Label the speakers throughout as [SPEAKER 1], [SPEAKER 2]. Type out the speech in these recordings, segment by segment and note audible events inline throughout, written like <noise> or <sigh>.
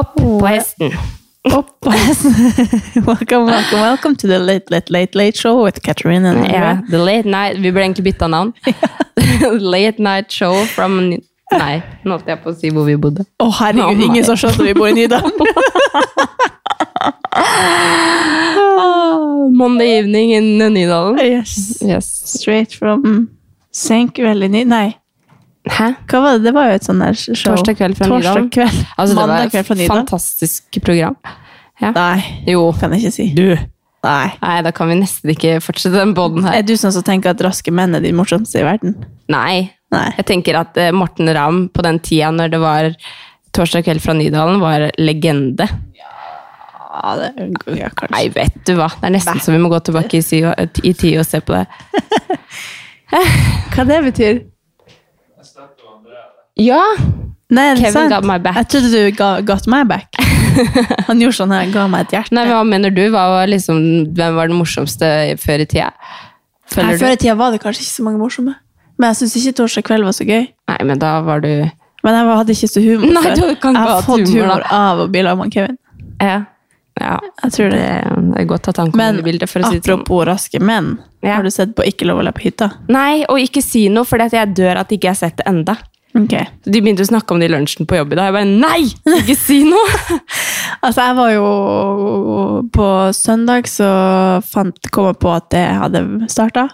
[SPEAKER 1] <laughs> Opp på hesten.
[SPEAKER 2] Opp på hesten. welcome, welcome, welcome to the Late Late Late Late Show with Catherine and
[SPEAKER 1] Ja, the late night Vi burde egentlig bytta navn. <laughs> <laughs> late night show from Nei, nå holdt jeg på å si hvor vi bodde.
[SPEAKER 2] Å, herregud,
[SPEAKER 1] oh,
[SPEAKER 2] ingen som skjønner vi bor i Nydalen.
[SPEAKER 1] Monday evening in Nydalen.
[SPEAKER 2] yes.
[SPEAKER 1] Yes.
[SPEAKER 2] Straight from Senkveld i Ny... Nei,
[SPEAKER 1] Hæ?
[SPEAKER 2] hva var det? Det var jo et sånt der show.
[SPEAKER 1] Torsdag kveld fra
[SPEAKER 2] Torsdag
[SPEAKER 1] Nydalen.
[SPEAKER 2] kveld.
[SPEAKER 1] Altså, det var
[SPEAKER 2] Mandag kveld fra
[SPEAKER 1] et
[SPEAKER 2] Nydalen.
[SPEAKER 1] fantastisk program. Ja.
[SPEAKER 2] Nei,
[SPEAKER 1] Jo.
[SPEAKER 2] kan jeg ikke si.
[SPEAKER 1] Du.
[SPEAKER 2] Nei.
[SPEAKER 1] Nei, da kan vi nesten ikke fortsette den båten her.
[SPEAKER 2] Er du sånn som tenker at raske menn er de morsomste i verden?
[SPEAKER 1] Nei.
[SPEAKER 2] Nei.
[SPEAKER 1] Jeg tenker at eh, Morten Ramm på den tida når det var Torsdag kveld fra Nydalen, var legende.
[SPEAKER 2] Ja, det ja, kanskje.
[SPEAKER 1] Nei, vet du hva. Det er nesten så vi må gå tilbake i, i tid og se på det. <laughs>
[SPEAKER 2] Hva det betyr?
[SPEAKER 1] Ja!
[SPEAKER 2] Nei, er det
[SPEAKER 1] Kevin
[SPEAKER 2] sant?
[SPEAKER 1] got my back.
[SPEAKER 2] Jeg trodde du ga, got my back. <laughs> Han gjorde sånn her, ga meg et hjerte.
[SPEAKER 1] Nei, men Hva mener du? Hva var liksom, hvem var den morsomste før i tida?
[SPEAKER 2] Nei,
[SPEAKER 1] Føler
[SPEAKER 2] Før i tida var det kanskje ikke så mange morsomme. Men jeg syns ikke torsdag kveld var så gøy.
[SPEAKER 1] Nei, men da var du
[SPEAKER 2] Men jeg hadde ikke så humor <laughs>
[SPEAKER 1] Nei, du kan
[SPEAKER 2] jeg
[SPEAKER 1] ikke
[SPEAKER 2] har fått
[SPEAKER 1] humor,
[SPEAKER 2] humor, av å bli sammen med Kevin.
[SPEAKER 1] Ja. ja.
[SPEAKER 2] Jeg tror
[SPEAKER 1] Det
[SPEAKER 2] det.
[SPEAKER 1] er godt at han kom
[SPEAKER 2] Men
[SPEAKER 1] inn i bildet. for å si det sånn.
[SPEAKER 2] apropos raske menn,
[SPEAKER 1] Ja.
[SPEAKER 2] har du sett på Ikke lov å le på hytta?
[SPEAKER 1] Nei, og ikke si noe, for jeg dør at ikke jeg har sett det enda.
[SPEAKER 2] Ok.
[SPEAKER 1] Så De begynte å snakke om det i lunsjen på jobb i dag. Jeg bare nei! Ikke si noe! <laughs>
[SPEAKER 2] Altså, jeg var jo På søndag så fant, kom jeg på at det hadde starta.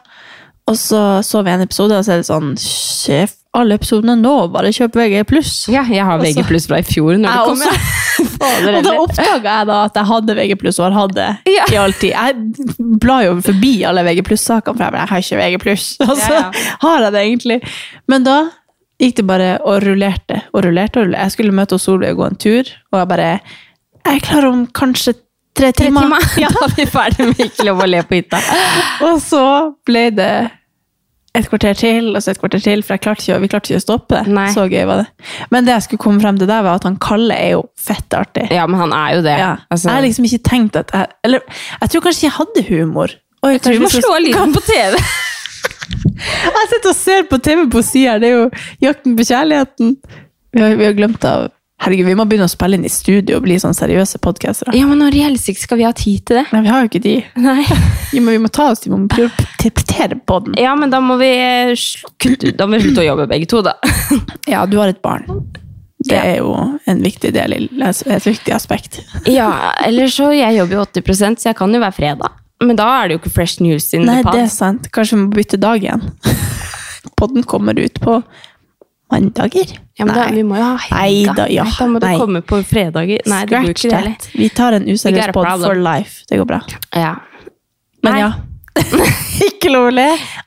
[SPEAKER 2] Og så så vi en episode, og så er det sånn Sjef, alle episodene nå, bare kjøp VG+.
[SPEAKER 1] Ja, jeg har VG fra i fjor. når det kom.
[SPEAKER 2] også. <laughs> Og da oppdaga jeg da at jeg hadde VG+, og har hatt det
[SPEAKER 1] Ja.
[SPEAKER 2] i all tid. Jeg blar jo forbi alle VG+-sakene, for jeg bare, jeg har ikke VG+. <laughs> Og så
[SPEAKER 1] Ja, ja.
[SPEAKER 2] har jeg det egentlig. Men da gikk det bare og rullerte og rullerte. og rullerte. Jeg skulle møte Solveig og gå en tur, og jeg bare Jeg er klar om kanskje tre
[SPEAKER 1] Tre
[SPEAKER 2] timer.
[SPEAKER 1] timer. <laughs>
[SPEAKER 2] Ja.
[SPEAKER 1] Da er vi ferdig med Ikke lov å le på hytta.
[SPEAKER 2] Og så ble det et kvarter til, og så et kvarter til, for klarte ikke, vi klarte ikke å stoppe det.
[SPEAKER 1] Nei.
[SPEAKER 2] Så gøy var det. Men det jeg skulle komme frem til der, var at han Kalle er jo fett artig.
[SPEAKER 1] Ja, men han er jo det.
[SPEAKER 2] Ja.
[SPEAKER 1] Altså,
[SPEAKER 2] Jeg har liksom ikke tenkt at jeg Eller jeg tror kanskje jeg hadde humor. Oi,
[SPEAKER 1] jeg tror vi må slå lyden på TV. <laughs>
[SPEAKER 2] Jeg sitter og ser på TV på sida, det er jo Jakten på kjærligheten. Vi har, vi har glemt av Herregud, vi må begynne å spille inn i studio og bli sånn seriøse podkastere.
[SPEAKER 1] Ja, men når i helsike skal vi ha tid til det?
[SPEAKER 2] Nei, vi har jo ikke de.
[SPEAKER 1] Nei. <laughs>
[SPEAKER 2] Vi må, vi må ta oss tid, vi må prioritere på den.
[SPEAKER 1] Ja, men da må vi eh, sl- kutte ut Da må vi slutte å jobbe begge to, da. <laughs>
[SPEAKER 2] Ja, du har et barn. Det er jo en viktig del, i- et viktig aspekt.
[SPEAKER 1] Ja, eller så Jeg jobber jo 80% så jeg kan jo være fredag. Men da er det jo ikke fresh news in
[SPEAKER 2] Nei,
[SPEAKER 1] the
[SPEAKER 2] det er sant. Kanskje vi må bytte dag igjen. <laughs> Podden kommer ut på mandager.
[SPEAKER 1] Ja, men da,
[SPEAKER 2] Nei.
[SPEAKER 1] vi må jo ha
[SPEAKER 2] Nei da, ja.
[SPEAKER 1] Nei, da må du
[SPEAKER 2] Nei.
[SPEAKER 1] komme på fredager. Nei, det går
[SPEAKER 2] Scratch
[SPEAKER 1] ikke det
[SPEAKER 2] Vi tar en useriøs pod for life. Det går bra.
[SPEAKER 1] Ja.
[SPEAKER 2] Men
[SPEAKER 1] Nei.
[SPEAKER 2] ja. <laughs> ikke lov å le.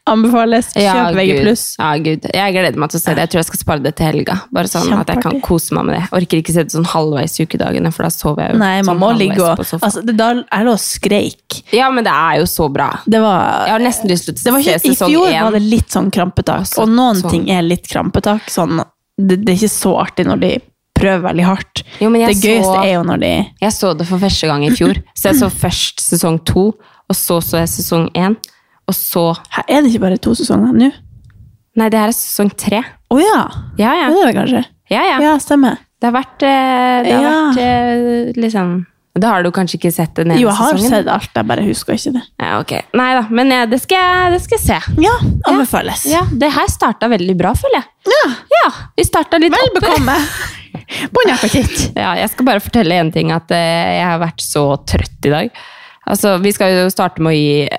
[SPEAKER 2] Anbefales.
[SPEAKER 1] Ja,
[SPEAKER 2] Kjøp VG+.
[SPEAKER 1] Gud. Ja, Gud. Jeg gleder meg til å se det. Jeg tror jeg skal spare det til helga. Bare sånn at jeg kan kose meg med det. Jeg orker ikke se det sånn halvveis i ukedagene, for da sover jeg jo
[SPEAKER 2] Nei, man
[SPEAKER 1] sånn
[SPEAKER 2] må ligge og altså, det, Da er det å skreik.
[SPEAKER 1] Ja, men det er jo så bra.
[SPEAKER 2] Det var
[SPEAKER 1] Jeg har nesten lyst til å se
[SPEAKER 2] sesong én.
[SPEAKER 1] I
[SPEAKER 2] fjor var det litt sånn krampetak,
[SPEAKER 1] Altså,
[SPEAKER 2] og noen
[SPEAKER 1] sånn.
[SPEAKER 2] ting er litt krampetak. Sånn, det, det er ikke så artig når de prøver veldig hardt.
[SPEAKER 1] Jo,
[SPEAKER 2] det gøyeste
[SPEAKER 1] så-
[SPEAKER 2] er jo når de
[SPEAKER 1] Jeg så det for første gang i fjor. Så jeg så <clears throat> først sesong to, og så så jeg sesong én. Og så
[SPEAKER 2] Her er det ikke bare to sesonger nå?
[SPEAKER 1] Nei, det her er sesong tre.
[SPEAKER 2] Å ja!
[SPEAKER 1] Ja,
[SPEAKER 2] Det er det kanskje?
[SPEAKER 1] ja, ja.
[SPEAKER 2] Ja, stemmer.
[SPEAKER 1] Det har vært, eh, det har
[SPEAKER 2] Ja.
[SPEAKER 1] vært eh, liksom Da har du kanskje ikke sett den ene sesongen?
[SPEAKER 2] Jo, jeg har
[SPEAKER 1] sesongen?
[SPEAKER 2] sett alt, jeg bare husker ikke det.
[SPEAKER 1] Ja, ok. Nei da, men ja, det, skal jeg, det skal jeg se.
[SPEAKER 2] Ja, anbefales.
[SPEAKER 1] Ja, Det her starta veldig bra, føler jeg.
[SPEAKER 2] Ja,
[SPEAKER 1] Ja, vi starta litt
[SPEAKER 2] Vel bekomme. <laughs> Bon appétit.
[SPEAKER 1] Ja, jeg skal bare fortelle en ting, at eh, jeg har vært så trøtt i dag. Altså, Vi skal jo starte med å gi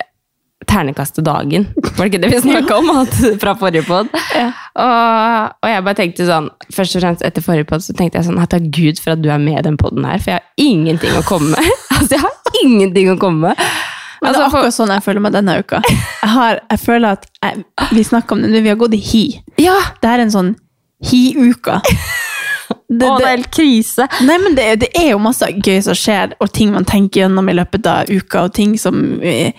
[SPEAKER 1] ternekastet dagen. Var det ikke det vi snakka om at, fra forrige pod?
[SPEAKER 2] Ja.
[SPEAKER 1] Og, og jeg bare tenkte sånn, først og fremst etter forrige pod så tenkte jeg sånn, takk Gud for at du er med i den poden her, for jeg har ingenting å komme med. <laughs> altså, jeg har ingenting å komme med.
[SPEAKER 2] Men det
[SPEAKER 1] Altså,
[SPEAKER 2] er akkurat sånn jeg føler meg denne uka. Jeg, har, jeg føler at jeg, Vi snakker om det nå, vi har gått i hi.
[SPEAKER 1] ja,
[SPEAKER 2] Det er en sånn hi-uka. Det,
[SPEAKER 1] å, det er helt krise.
[SPEAKER 2] nei, men det, det er jo masse gøy som skjer, og ting man tenker gjennom i løpet av uka, og ting som eh,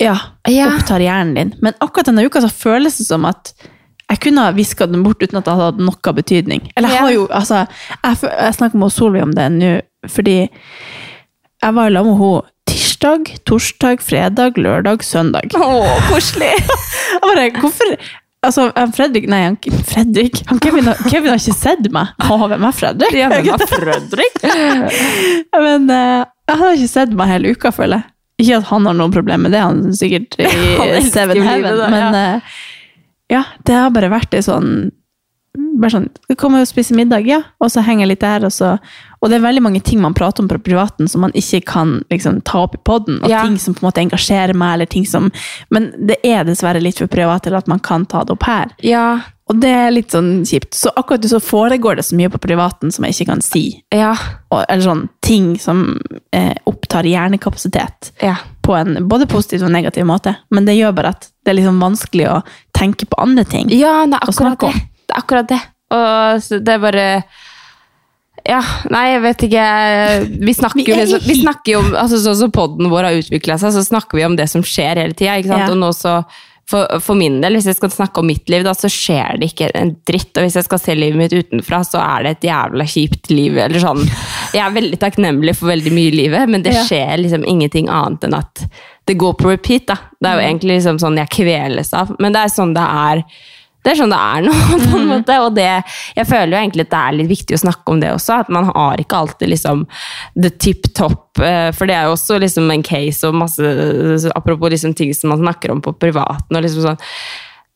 [SPEAKER 2] ja,
[SPEAKER 1] Ja.
[SPEAKER 2] opptar hjernen din. Men akkurat denne uka så føles det som at jeg kunne ha viska den bort uten at det hadde hatt noe betydning. Eller jeg har jo, altså, jeg, jeg snakker med Solveig om det nå, fordi jeg var sammen med henne tirsdag, torsdag, fredag, lørdag, søndag.
[SPEAKER 1] Å, koselig. <laughs>
[SPEAKER 2] Jeg bare, hvorfor Altså, Fredrik Nei, han, Fredrik han Kevin, har- <laughs> Kevin har ikke sett meg. Å, hvem er Fredrik?
[SPEAKER 1] Ja, hvem er Fredrik? <laughs>
[SPEAKER 2] Men uh, han har ikke sett meg hele uka, føler jeg. Ikke at han har noe problem med det, han er sikkert <laughs> i
[SPEAKER 1] Han
[SPEAKER 2] Seven Heaven.
[SPEAKER 1] det,
[SPEAKER 2] men Uh, ja, det har bare vært ei sånn bare sånn, Du kommer og spiser middag, ja, og så henger jeg litt der. Og, så, og det er veldig mange ting man prater om på privaten som man ikke kan liksom, ta opp i poden. Og
[SPEAKER 1] Ja.
[SPEAKER 2] ting som på en måte engasjerer meg, eller ting som Men det er dessverre litt for privat til at man kan ta det opp her.
[SPEAKER 1] Ja,
[SPEAKER 2] Og det er litt sånn kjipt. Så akkurat så foregår det så mye på privaten som jeg ikke kan si.
[SPEAKER 1] ja,
[SPEAKER 2] Og, eller sånn ting som eh, opptar hjernekapasitet
[SPEAKER 1] ja.
[SPEAKER 2] på en både positiv og negativ måte. Men det gjør bare at det er liksom vanskelig å tenke på andre ting.
[SPEAKER 1] Ja, det er akkurat det. Det er akkurat det. Og det er bare Ja, nei, jeg vet ikke Vi snakker,
[SPEAKER 2] Vi
[SPEAKER 1] jo,
[SPEAKER 2] er
[SPEAKER 1] liksom, vi snakker jo om altså, Sånn som podden vår har utvikla seg, så snakker vi om det som skjer hele tida.
[SPEAKER 2] Ja.
[SPEAKER 1] Og nå så for, for min del, hvis jeg skal snakke om mitt liv, da, så skjer det ikke en dritt. Og hvis jeg skal se livet mitt utenfra, så er det et jævla kjipt liv. Eller sånn. Jeg er veldig takknemlig for veldig mye i livet, men det skjer liksom ingenting annet enn at det går på repeat. da. Det er jo egentlig liksom sånn jeg kveles av. Men det er sånn det er det er sånn det er nå, <laughs> på en måte. Og det, jeg føler jo egentlig at det er litt viktig å snakke om det også. At man har ikke alltid liksom the tip top. eh, For det er jo også liksom en case og masse Apropos liksom ting som man snakker om på privaten. og liksom sånn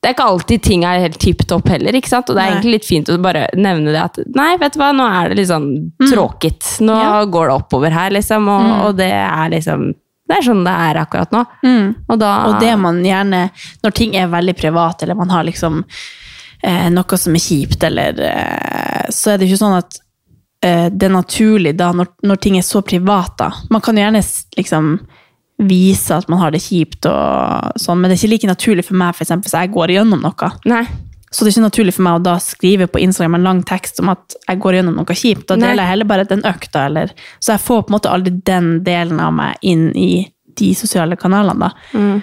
[SPEAKER 1] det er ikke alltid ting er helt tipp topp heller. ikke sant? Og det er
[SPEAKER 2] Nei.
[SPEAKER 1] egentlig litt fint å bare nevne det at nei, vet du hva, nå er det litt sånn tråkigt. Nå
[SPEAKER 2] Ja.
[SPEAKER 1] går det oppover her, liksom. Og, og det er liksom Det er sånn det er akkurat nå. Og da
[SPEAKER 2] Og det man gjerne, når ting er veldig privat, eller man har liksom eh, noe som er kjipt, eller eh, Så er det ikke sånn at eh, det er naturlig da, når, når ting er så privat, da. Man kan gjerne liksom vise at man har det kjipt, og sånn, men det er ikke like naturlig for meg for eksempel, hvis jeg går gjennom noe.
[SPEAKER 1] Nei.
[SPEAKER 2] Så det er ikke naturlig for meg å da skrive på Instagram en lang tekst om at jeg går gjennom noe kjipt. Da deler jeg heller bare den økta, eller Så jeg får på en måte aldri den delen av meg inn i de sosiale kanalene, da.
[SPEAKER 1] Mm.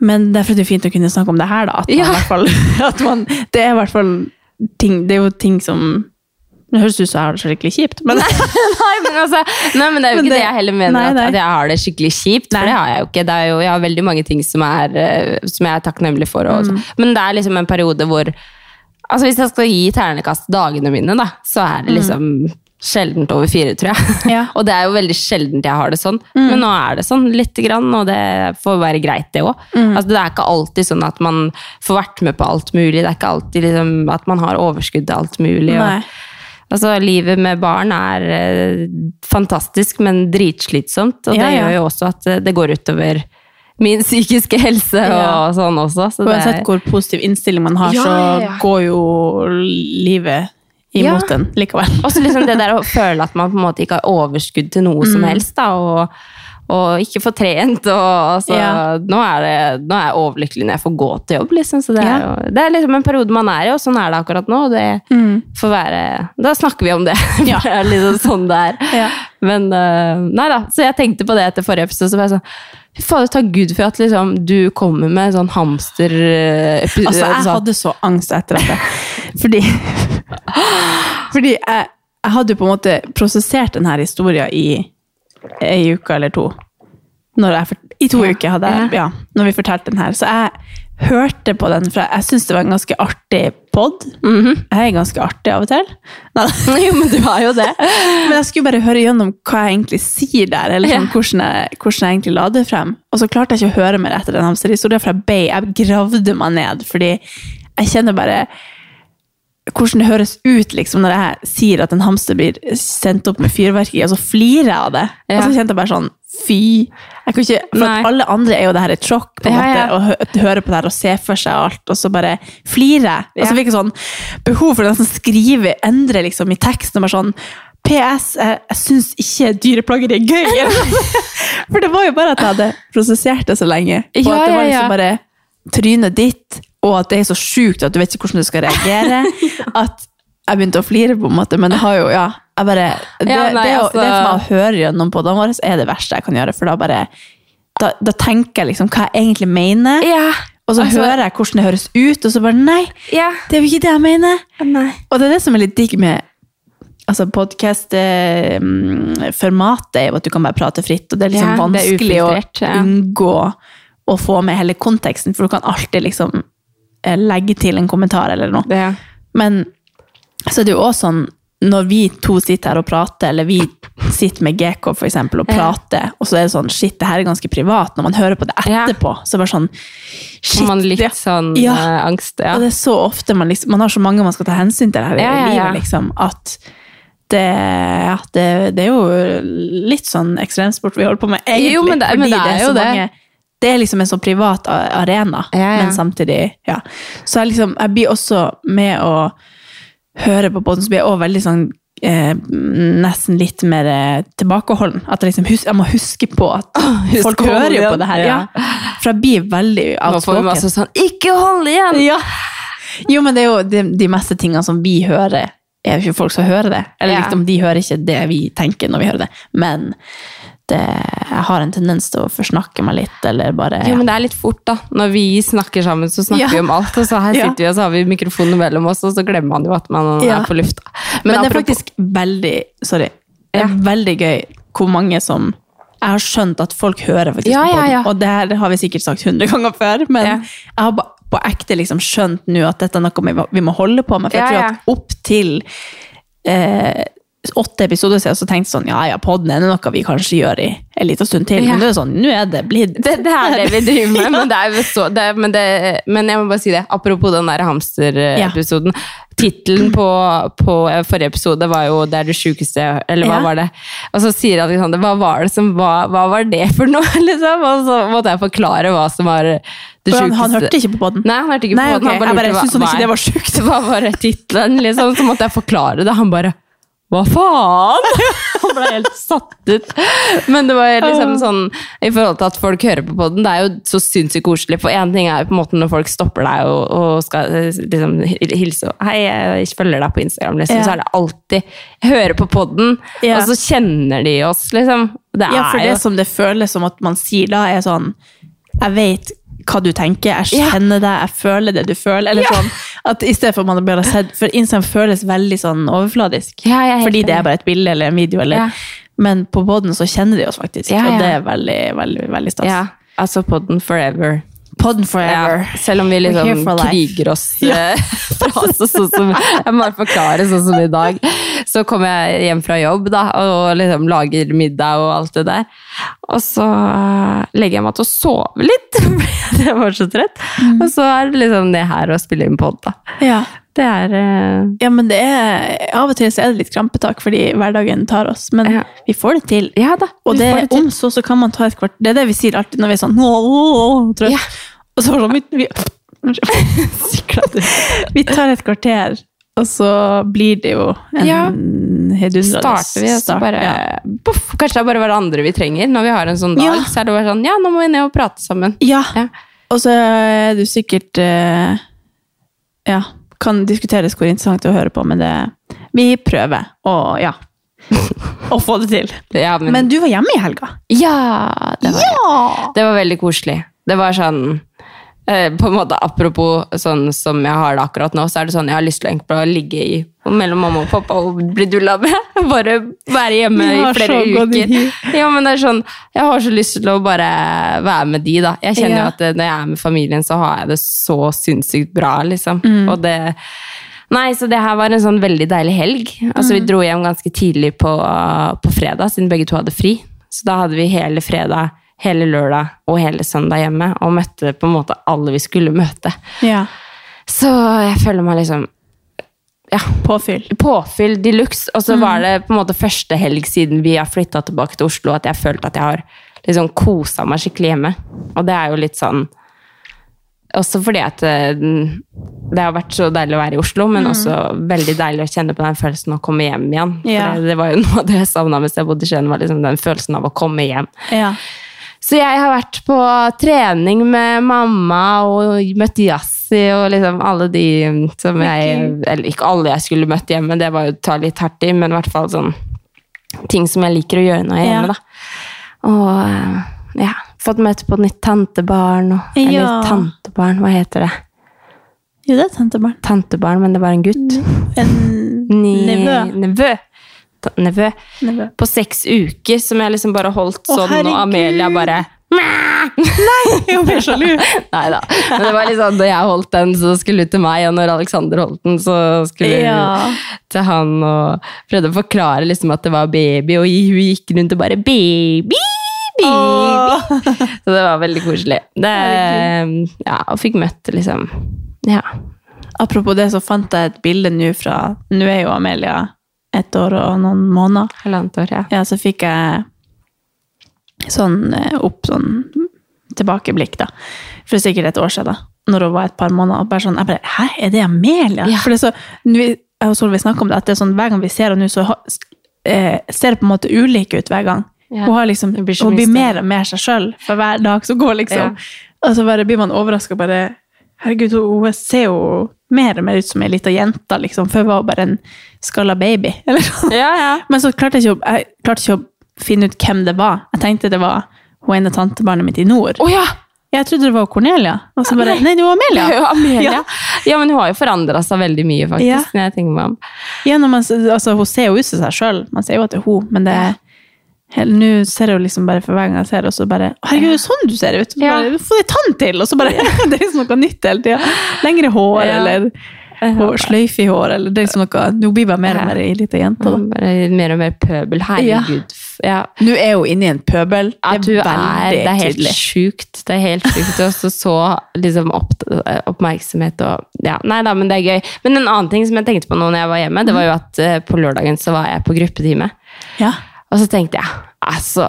[SPEAKER 2] Men derfor er det fint å kunne snakke om det her, da. At man,
[SPEAKER 1] Ja.
[SPEAKER 2] fall, <laughs> at man, det er i hvert fall ting Det er jo ting som Det høres ut som jeg har det skikkelig kjipt, men
[SPEAKER 1] nei, men altså, nei, men det er jo
[SPEAKER 2] Men
[SPEAKER 1] ikke det,
[SPEAKER 2] det-
[SPEAKER 1] jeg heller mener,
[SPEAKER 2] nei,
[SPEAKER 1] at,
[SPEAKER 2] nei.
[SPEAKER 1] at jeg har det skikkelig kjipt. For det har jeg jo ikke. Det jo, jeg har veldig mange ting som, er, eh, som jeg er takknemlig for.
[SPEAKER 2] Mm.
[SPEAKER 1] Men det er liksom en periode hvor altså Hvis jeg skal gi ternekast dagene mine, da, så er det liksom sjeldent over fire, tror jeg.
[SPEAKER 2] Mm. Ja. Mm. <laughs>
[SPEAKER 1] og det er jo veldig sjeldent jeg har det sånn. Men nå er det sånn lite grann, og det får være greit, det òg.
[SPEAKER 2] Mm.
[SPEAKER 1] Altså, det er ikke alltid sånn at man får vært med på alt mulig. Det er ikke alltid liksom, at man har overskudd til alt mulig. Og, Altså, Livet med barn er eh, fantastisk, men dritslitsomt. Og
[SPEAKER 2] Ja,
[SPEAKER 1] det
[SPEAKER 2] ja.
[SPEAKER 1] gjør jo også at eh, det går utover min <laughs> psykiske helse og
[SPEAKER 2] Ja.
[SPEAKER 1] sånn også. Så det,
[SPEAKER 2] hvor positiv innstilling man har,
[SPEAKER 1] Ja,
[SPEAKER 2] så går jo livet imot
[SPEAKER 1] Ja.
[SPEAKER 2] en likevel.
[SPEAKER 1] også liksom det der å <laughs> føle at man på en måte ikke har overskudd til noe
[SPEAKER 2] Mm.
[SPEAKER 1] som helst. da, og og ikke få trent. Og, altså,
[SPEAKER 2] Ja.
[SPEAKER 1] nå, er det, nå er jeg overlykkelig når jeg får gå til jobb. Liksom, så det,
[SPEAKER 2] Ja.
[SPEAKER 1] er jo, det er liksom en periode man er i, og sånn er det akkurat nå. og Det får være, da snakker vi om det. <laughs>
[SPEAKER 2] Mm. Ja.
[SPEAKER 1] det er liksom sånn det er. Men øh, nei da, så jeg tenkte på det etter forrige episode. Så var jeg sånn, Fy fader, takk Gud for at liksom, du kommer med sånn hamster... øh,
[SPEAKER 2] Altså, jeg
[SPEAKER 1] sånn-
[SPEAKER 2] hadde så angst etter dette. <laughs> Fordi, fordi jeg, jeg hadde jo på en måte prosessert denne historien i ei uke eller to. Jeg, I to uker hadde jeg, ja, når vi fortalte den her. Så jeg hørte på den, for jeg syns det var en ganske artig pod. Jeg er ganske artig av og til. <laughs> Nei,
[SPEAKER 1] Jo, men du har jo det. <laughs>
[SPEAKER 2] men jeg skulle bare høre gjennom hva jeg egentlig sier der, eller sånn,
[SPEAKER 1] Ja.
[SPEAKER 2] hvordan, jeg, hvordan jeg egentlig la det frem. Og så klarte jeg ikke å høre mer etter den hamsterhistorien, for jeg, jeg gravde meg ned, fordi jeg kjenner bare hvordan det høres ut liksom, når jeg sier at en hamster blir sendt opp med fyrverkeri, og så flirer jeg av det.
[SPEAKER 1] Ja.
[SPEAKER 2] Og så kjente jeg bare sånn, fy. Ikke, for alle andre er jo det her et sjokk, på en
[SPEAKER 1] Ja,
[SPEAKER 2] måte,
[SPEAKER 1] ja.
[SPEAKER 2] å høre på det her og se for seg alt, og så bare flirer jeg. Og så fikk jeg sånn behov for å nesten skrive, endre liksom i teksten, bare sånn, PS, jeg, jeg syns ikke dyreplageri er gøy. <laughs> For det var jo bare at jeg hadde prosessert det så lenge. Og at det var liksom bare trynet ditt, og at det er så sjukt at du vet ikke hvordan du skal reagere. <laughs> At jeg begynte å flire, på en måte, men det har jo ja, jeg bare, det,
[SPEAKER 1] Ja, nei,
[SPEAKER 2] det,
[SPEAKER 1] altså-
[SPEAKER 2] det for meg å høre gjennom podene våre er det verste jeg kan gjøre. For da bare da, da tenker jeg liksom hva jeg egentlig mener,
[SPEAKER 1] Ja.
[SPEAKER 2] og så
[SPEAKER 1] altså-
[SPEAKER 2] hører jeg hvordan det høres ut, og så bare nei,
[SPEAKER 1] Ja.
[SPEAKER 2] det er jo ikke det jeg mener.
[SPEAKER 1] Nei.
[SPEAKER 2] Og det er det som er litt digg med altså podkast-formatet, er jo at du kan bare prate fritt. Og det er liksom
[SPEAKER 1] Ja, det er
[SPEAKER 2] vanskelig å unngå å få med hele konteksten, for du kan alltid liksom eh, legge til en kommentar eller noe.
[SPEAKER 1] Det.
[SPEAKER 2] Men så er det jo også sånn, når vi to sitter her og prater, eller vi sitter med GK for eksempel og
[SPEAKER 1] Ja.
[SPEAKER 2] prater, og så er det sånn, shit, det her er ganske privat, når man hører på det
[SPEAKER 1] Ja.
[SPEAKER 2] etterpå, så er det bare sånn, shit,
[SPEAKER 1] man litt sånn
[SPEAKER 2] Ja.
[SPEAKER 1] eh, angst? Ja.
[SPEAKER 2] og det er så ofte man liksom, man har så mange man skal ta hensyn til her i
[SPEAKER 1] Ja, ja, ja.
[SPEAKER 2] livet, liksom, at det, ja, det, det er jo litt sånn ekstremsport vi holder på med, egentlig,
[SPEAKER 1] Jo, men det- men det er jo
[SPEAKER 2] så
[SPEAKER 1] det.
[SPEAKER 2] mange det er liksom en sånn privat arena,
[SPEAKER 1] Ja, ja.
[SPEAKER 2] men samtidig, ja. Så jeg, liksom, jeg blir også med å høre på båten, så blir jeg også veldig sånn eh, nesten litt mer eh, tilbakeholden. At jeg liksom hus jeg må huske på at
[SPEAKER 1] husk
[SPEAKER 2] folk hører jo på det her.
[SPEAKER 1] Ja.
[SPEAKER 2] For jeg blir veldig outspoken.
[SPEAKER 1] Nå får vi masse sånn 'ikke hold igjen'!
[SPEAKER 2] Ja. Jo, men det er jo de, de meste tingene som vi hører, er jo ikke folk som hører det. Eller liksom, de hører ikke det vi tenker når vi hører det. Men jeg har en tendens til å forsnakke meg litt, eller bare
[SPEAKER 1] Jo, men det er litt fort, da. Når vi snakker sammen, så snakker
[SPEAKER 2] Ja.
[SPEAKER 1] vi om alt. Og så her <laughs>
[SPEAKER 2] Ja.
[SPEAKER 1] sitter vi, og så har vi mikrofonen mellom oss, og så glemmer man jo at man
[SPEAKER 2] Ja.
[SPEAKER 1] er på lufta.
[SPEAKER 2] Men, det er faktisk veldig Sorry. Det er veldig gøy hvor mange som Jeg har skjønt at folk hører faktisk
[SPEAKER 1] Ja,
[SPEAKER 2] på
[SPEAKER 1] ja,
[SPEAKER 2] podden,
[SPEAKER 1] ja.
[SPEAKER 2] og det her har vi sikkert sagt hundre ganger før, men
[SPEAKER 1] Ja.
[SPEAKER 2] jeg har på ekte liksom skjønt nå at dette er noe vi, vi må holde på med. For jeg
[SPEAKER 1] Ja,
[SPEAKER 2] tror
[SPEAKER 1] ja.
[SPEAKER 2] at opp til eh, åtte episoder siden så tenkte jeg sånn, ja ja, podden er noe vi kanskje gjør i en liten stund til.
[SPEAKER 1] Ja.
[SPEAKER 2] Men det er sånn, nå er det blitt
[SPEAKER 1] det, det er det vi <laughs> driver med, men, det er så, det, men, det, men jeg må bare si det. Apropos den der hamsterepisoden. Tittelen på, på forrige episode var jo 'Det er det sjukeste', eller hva
[SPEAKER 2] Ja.
[SPEAKER 1] var det? Og så sier Alexander hva var det som var, hva var det for noe? <laughs> liksom? Og så måtte jeg forklare hva som var det sjukeste.
[SPEAKER 2] han hørte ikke på podden.
[SPEAKER 1] Nei, han hørte ikke
[SPEAKER 2] Nei,
[SPEAKER 1] på
[SPEAKER 2] podden.
[SPEAKER 1] den. Han
[SPEAKER 2] Jeg bare
[SPEAKER 1] lurte hva-
[SPEAKER 2] syntes han ikke det var sjukt. <laughs>
[SPEAKER 1] Hva var tittelen, liksom? Så måtte jeg forklare det. Han bare hva faen? <laughs> Han ble helt satt ut. Men det var liksom sånn i forhold til at folk hører på podden, det er jo så sinnssykt koselig. For én ting er jo på en måte når folk stopper deg og, og skal eh, liksom hilse og Hei, jeg følger deg på Instagram, liksom.
[SPEAKER 2] Ja.
[SPEAKER 1] Så er det alltid Hører på podden,
[SPEAKER 2] Ja.
[SPEAKER 1] og så kjenner de oss, liksom. Det
[SPEAKER 2] Ja, for
[SPEAKER 1] jo
[SPEAKER 2] det som det føles som at man sier da, er sånn Jeg vet hva du tenker, jeg kjenner deg, jeg føler det du føler. Eller sånn, at I stedet for man bare har For Instagram føles veldig sånn overfladisk.
[SPEAKER 1] Ja,
[SPEAKER 2] fordi det er bare et bilde eller en video. Eller,
[SPEAKER 1] Ja.
[SPEAKER 2] Men på poden så kjenner de oss faktisk, og det er veldig veldig, veldig stas.
[SPEAKER 1] Ja, altså podden forever.
[SPEAKER 2] Podden forever.
[SPEAKER 1] Ja, selv om vi liksom kriger oss <laughs> eh, fra oss, sånn som, Jeg må bare forklare sånn som i dag. Så kommer jeg hjem fra jobb da, og liksom lager middag og alt det der. Og så eh, legger jeg meg til å sove litt, <laughs> fordi jeg var så trett.
[SPEAKER 2] Mm.
[SPEAKER 1] Og så er det liksom det her å spille inn pod, da.
[SPEAKER 2] Ja.
[SPEAKER 1] Det er uh...
[SPEAKER 2] ja, men det er Av og til så er det litt krampetak fordi hverdagen tar oss, men
[SPEAKER 1] Ja.
[SPEAKER 2] vi får det til.
[SPEAKER 1] Ja da.
[SPEAKER 2] Og det,
[SPEAKER 1] det,
[SPEAKER 2] om så, så kan man ta et kvart Det er det vi sier alltid når vi er sånn «Åh, trøtt.
[SPEAKER 1] Ja.
[SPEAKER 2] Og så var det sånn, vi, vi, <laughs> vi tar et kvarter, og så blir det jo en
[SPEAKER 1] Ja.
[SPEAKER 2] hedundrende
[SPEAKER 1] starter vi, og så bare
[SPEAKER 2] ja.
[SPEAKER 1] Poff! Kanskje det er bare hverandre vi trenger når vi har en sånn dag.
[SPEAKER 2] Ja.
[SPEAKER 1] Så er det bare sånn Ja, nå må vi ned og prate sammen.
[SPEAKER 2] Ja.
[SPEAKER 1] Ja.
[SPEAKER 2] Og så er du sikkert eh, Ja, kan diskuteres hvor interessant det er å høre på, men det Vi prøver å Ja. Å få det til. <laughs>
[SPEAKER 1] Ja, men,
[SPEAKER 2] Men du var hjemme i helga.
[SPEAKER 1] ja, det var
[SPEAKER 2] Ja!
[SPEAKER 1] Det var veldig koselig. Det var sånn på en måte Apropos sånn som jeg har det akkurat nå, så er det sånn jeg har lyst til å ligge i mellom mamma og pappa og bli dulla med. <laughs> Bare være hjemme i flere uker. Ja, men det er sånn, Jeg har så lyst til å bare være med de, da. Jeg kjenner
[SPEAKER 2] Ja.
[SPEAKER 1] jo at eh, når jeg er med familien, så har jeg det så sinnssykt bra, liksom.
[SPEAKER 2] Mm.
[SPEAKER 1] Og det Nei, så det her var en sånn veldig deilig helg. Altså,
[SPEAKER 2] Mm.
[SPEAKER 1] Vi dro hjem ganske tidlig på, på fredag, siden begge to hadde fri. Så da hadde vi hele fredag, hele lørdag og hele søndag hjemme, og møtte på en måte alle vi skulle møte.
[SPEAKER 2] ja.
[SPEAKER 1] Så jeg føler meg liksom ja,
[SPEAKER 2] Påfyll.
[SPEAKER 1] påfyll de luxe. Og
[SPEAKER 2] Mm.
[SPEAKER 1] så var det på en måte første helg siden vi har flytta tilbake til Oslo, at jeg følte at jeg har liksom kosa meg skikkelig hjemme. Og det er jo litt sånn Også fordi at eh, det har vært så deilig å være i Oslo, men også veldig deilig å kjenne på den følelsen av å komme hjem igjen. For
[SPEAKER 2] Mm. Ja.
[SPEAKER 1] det, det var jo noe av det jeg savna mens jeg bodde i Skien, var liksom den følelsen av å komme hjem.
[SPEAKER 2] Ja.
[SPEAKER 1] Så jeg har vært på trening med mamma og møtt Yassi og liksom alle de som jeg Eller ikke alle jeg skulle møtt hjemme, det var jo å ta litt hardt i, men i hvert fall sånn ting som jeg liker å gjøre når jeg er hjemme, da. Og eh, ja, fått møte på et nytt tantebarn og Eller
[SPEAKER 2] Ja.
[SPEAKER 1] tantebarn, hva heter det?
[SPEAKER 2] Jo, det er tantebarn.
[SPEAKER 1] Tantebarn, men det var en gutt.
[SPEAKER 2] En nevø.
[SPEAKER 1] Nevø. Nevø.
[SPEAKER 2] Nevø.
[SPEAKER 1] På seks uker, som jeg liksom bare holdt
[SPEAKER 2] Å,
[SPEAKER 1] sånn, og. Amelia bare
[SPEAKER 2] Jeg blir sjalu. <laughs>
[SPEAKER 1] Nei da. Men det var liksom, da jeg holdt den, så skulle hun til meg, og når Alexander holdt den, så skulle hun
[SPEAKER 2] Ja.
[SPEAKER 1] til han og prøvde å forklare liksom at det var baby, og hun gikk rundt og bare baby, baby. Så det var veldig koselig. Det, ja, og fikk møtt liksom Ja.
[SPEAKER 2] Apropos det, så fant jeg et bilde nå fra Nå er jo Amelia ett år og noen måneder.
[SPEAKER 1] Halvannet år, ja.
[SPEAKER 2] Ja, så fikk jeg sånn eh, opp sånn tilbakeblikk, da. For sikkert et år siden, da. Når hun var et par måneder. Og bare sånn, jeg bare Hæ, er det Amelia?
[SPEAKER 1] Ja.
[SPEAKER 2] For det er så, vi- jeg og Solveig snakker om det, at det er sånn, hver gang vi ser henne nå, så eh, ser det på en måte ulik ut hver gang.
[SPEAKER 1] Ja.
[SPEAKER 2] Hun, har liksom,
[SPEAKER 1] blir
[SPEAKER 2] hun blir mer og mer seg sjøl for hver dag som går, liksom. Og så bare blir man overraska bare Herregud, hun hun ser jo mer og mer ut som ei lita jente, liksom. for jeg var bare en skalla baby. <laughs> Eller noe.
[SPEAKER 1] Ja, ja.
[SPEAKER 2] Men så klarte jeg ikke jeg klarte ikke å finne ut hvem det var. Jeg tenkte det var hun ene tantebarnet mitt i nord.
[SPEAKER 1] Oh, ja!
[SPEAKER 2] Jeg trodde det var Cornelia. Og så bare, nei, det var <laughs>
[SPEAKER 1] Det var
[SPEAKER 2] Amelia. Ja.
[SPEAKER 1] Ja. men hun har jo forandra seg veldig mye, faktisk.
[SPEAKER 2] Ja.
[SPEAKER 1] når jeg tenker meg om.
[SPEAKER 2] Ja, man, altså, hun ser jo ut som seg sjøl. Man ser jo at det er hun, men det er Nå ser jeg jo liksom bare for hver gang jeg ser det, og så bare Herregud, er sånn du ser ut!
[SPEAKER 1] Ja.
[SPEAKER 2] Bare, Få deg tann til! Og så bare <laughs> Det er liksom noe nytt hele tida. Lengre hår,
[SPEAKER 1] Ja.
[SPEAKER 2] eller hår, sløyfe i hår, eller det er liksom noe Nå blir jeg bare mer og mer ei lita jente,
[SPEAKER 1] mer og mer pøbel. Herregud. Ja.
[SPEAKER 2] Nå er hun inne i en pøbel.
[SPEAKER 1] Ja, du er, det er helt sjukt. Det er helt sjukt. Og så så liksom opp, oppmerksomhet og Ja, nei da, men det er gøy. Men en annen ting som jeg tenkte på nå når jeg var hjemme, det var jo at eh, på lørdagen så var jeg på gruppetime.
[SPEAKER 2] Ja.
[SPEAKER 1] Og så tenkte jeg altså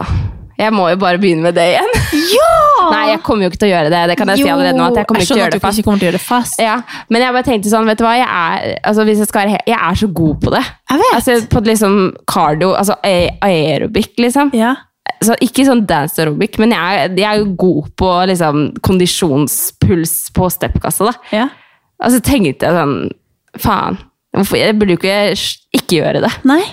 [SPEAKER 1] Jeg må jo bare begynne med det igjen.
[SPEAKER 2] ja! <laughs>
[SPEAKER 1] Nei, jeg kommer jo ikke til å gjøre det. Det kan jeg si allerede nå. at Jeg kommer ikke til å gjøre det fast.
[SPEAKER 2] ikke kommer til å gjøre det fast.
[SPEAKER 1] Ja, men jeg bare tenkte sånn, vet du hva, jeg er, altså jeg skal jeg er så god på det.
[SPEAKER 2] Jeg vet.
[SPEAKER 1] Altså på liksom cardio, altså ae- aerobic liksom.
[SPEAKER 2] Ja.
[SPEAKER 1] Så ikke sånn dance aerobic, men jeg, jeg er jo god på liksom kondisjonspuls på steppkassa da.
[SPEAKER 2] ja.
[SPEAKER 1] Og så tenkte jeg sånn, faen, hvorfor, jeg burde jo ikke ikke gjøre det.
[SPEAKER 2] Nei.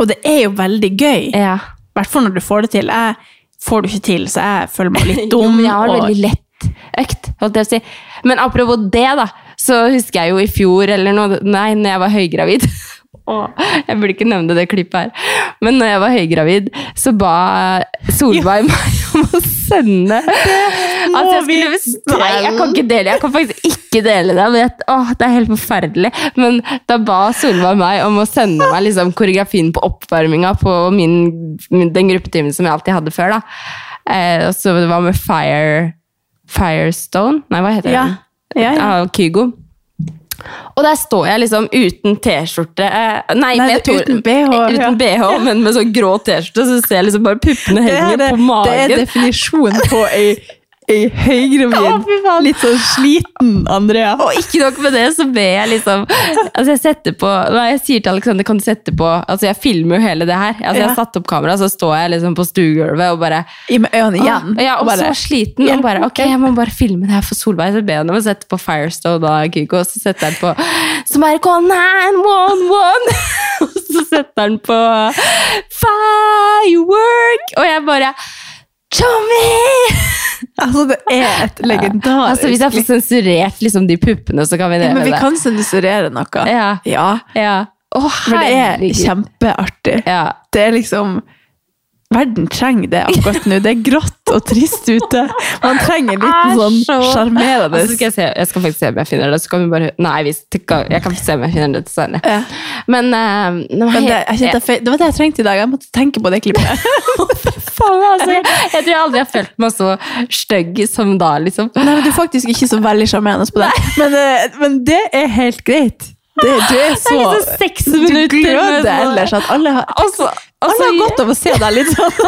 [SPEAKER 2] Og det er jo veldig gøy.
[SPEAKER 1] Ja.
[SPEAKER 2] Hvert fall når du får det til. Jeg får det ikke til, så jeg føler meg litt <laughs>
[SPEAKER 1] Jo,
[SPEAKER 2] dum.
[SPEAKER 1] men jeg har
[SPEAKER 2] og-
[SPEAKER 1] veldig lett økt, holdt jeg å si. Men apropos det da, så husker jeg jo i fjor, eller noe, nei, når jeg var høygravid. <laughs> Åh, jeg burde ikke nevne det klippet her. Men når jeg var høygravid, så ba Solveig meg om å sende at jeg
[SPEAKER 2] vi
[SPEAKER 1] skulle Nei, jeg kan ikke dele Jeg kan faktisk ikke dele det. Men jeg, åh, det er helt forferdelig. Men da ba Solveig meg om å sende meg liksom, koreografien på oppvarminga på min, min, den gruppetimen som jeg alltid hadde før. Eh, og så det var med Fire Firestone? Nei, hva heter
[SPEAKER 2] Ja.
[SPEAKER 1] den?
[SPEAKER 2] Ja, ja.
[SPEAKER 1] Ah, Kygo. Og der står jeg liksom uten T-skjorte eh, Nei,
[SPEAKER 2] Nei,
[SPEAKER 1] med
[SPEAKER 2] er uten BH,
[SPEAKER 1] Uten
[SPEAKER 2] ja.
[SPEAKER 1] BH, men med sånn grå T-skjorte, så ser jeg liksom bare puppene henger
[SPEAKER 2] på
[SPEAKER 1] på
[SPEAKER 2] det er definisjonen på ei, ei høygravid,
[SPEAKER 1] fy
[SPEAKER 2] litt sånn sliten Andrea.
[SPEAKER 1] Og ikke nok med det, så ber jeg liksom Altså jeg setter på nei, Jeg sier til Alexander, kan du sette på Altså jeg filmer jo hele det her. Altså Jeg har satt opp kamera, så står jeg liksom på stuegulvet og bare
[SPEAKER 2] I med øynene igjen.
[SPEAKER 1] Ja, og
[SPEAKER 2] bare,
[SPEAKER 1] så sliten. Og bare, ok, jeg må bare filme det her for Solveig. Så ber jeg henne om å sette på Firestone og Kygo, og så setter jeg den på Så bare call <laughs> 911! og så setter han på Firework! Og jeg bare Tommy! <laughs>
[SPEAKER 2] altså, det er et legendarisk
[SPEAKER 1] Altså Hvis jeg får sensurert liksom, de puppene, så kan vi
[SPEAKER 2] Ja, Men vi
[SPEAKER 1] det.
[SPEAKER 2] kan sensurere noe.
[SPEAKER 1] Ja.
[SPEAKER 2] Ja,
[SPEAKER 1] ja. Oh,
[SPEAKER 2] for det er kjempeartig.
[SPEAKER 1] Ja.
[SPEAKER 2] Det er liksom Verden trenger det akkurat nå. Det er grått og trist ute. Man trenger litt sånn
[SPEAKER 1] så-
[SPEAKER 2] sjarmerende
[SPEAKER 1] Altså, skal jeg, se, jeg skal faktisk se om jeg finner det. Så kan vi bare Nei, vi skal, jeg kan se om jeg finner det senere.
[SPEAKER 2] Ja.
[SPEAKER 1] Men, uh,
[SPEAKER 2] Men det, jeg jeg det var det jeg trengte i dag. Jeg måtte tenke på det klippet. <laughs>
[SPEAKER 1] Faen, altså, jeg, tror jeg aldri har følt meg så stygg som da, liksom.
[SPEAKER 2] Nei, men Du er faktisk ikke så veldig sjarmerende på det. Men, eh, men det er helt greit. Det, du er så,
[SPEAKER 1] Det er liksom seks minutter
[SPEAKER 2] gløder
[SPEAKER 1] sånn-
[SPEAKER 2] ellers. At alle har,
[SPEAKER 1] Og så, og
[SPEAKER 2] alle har godt av å se deg litt sånn.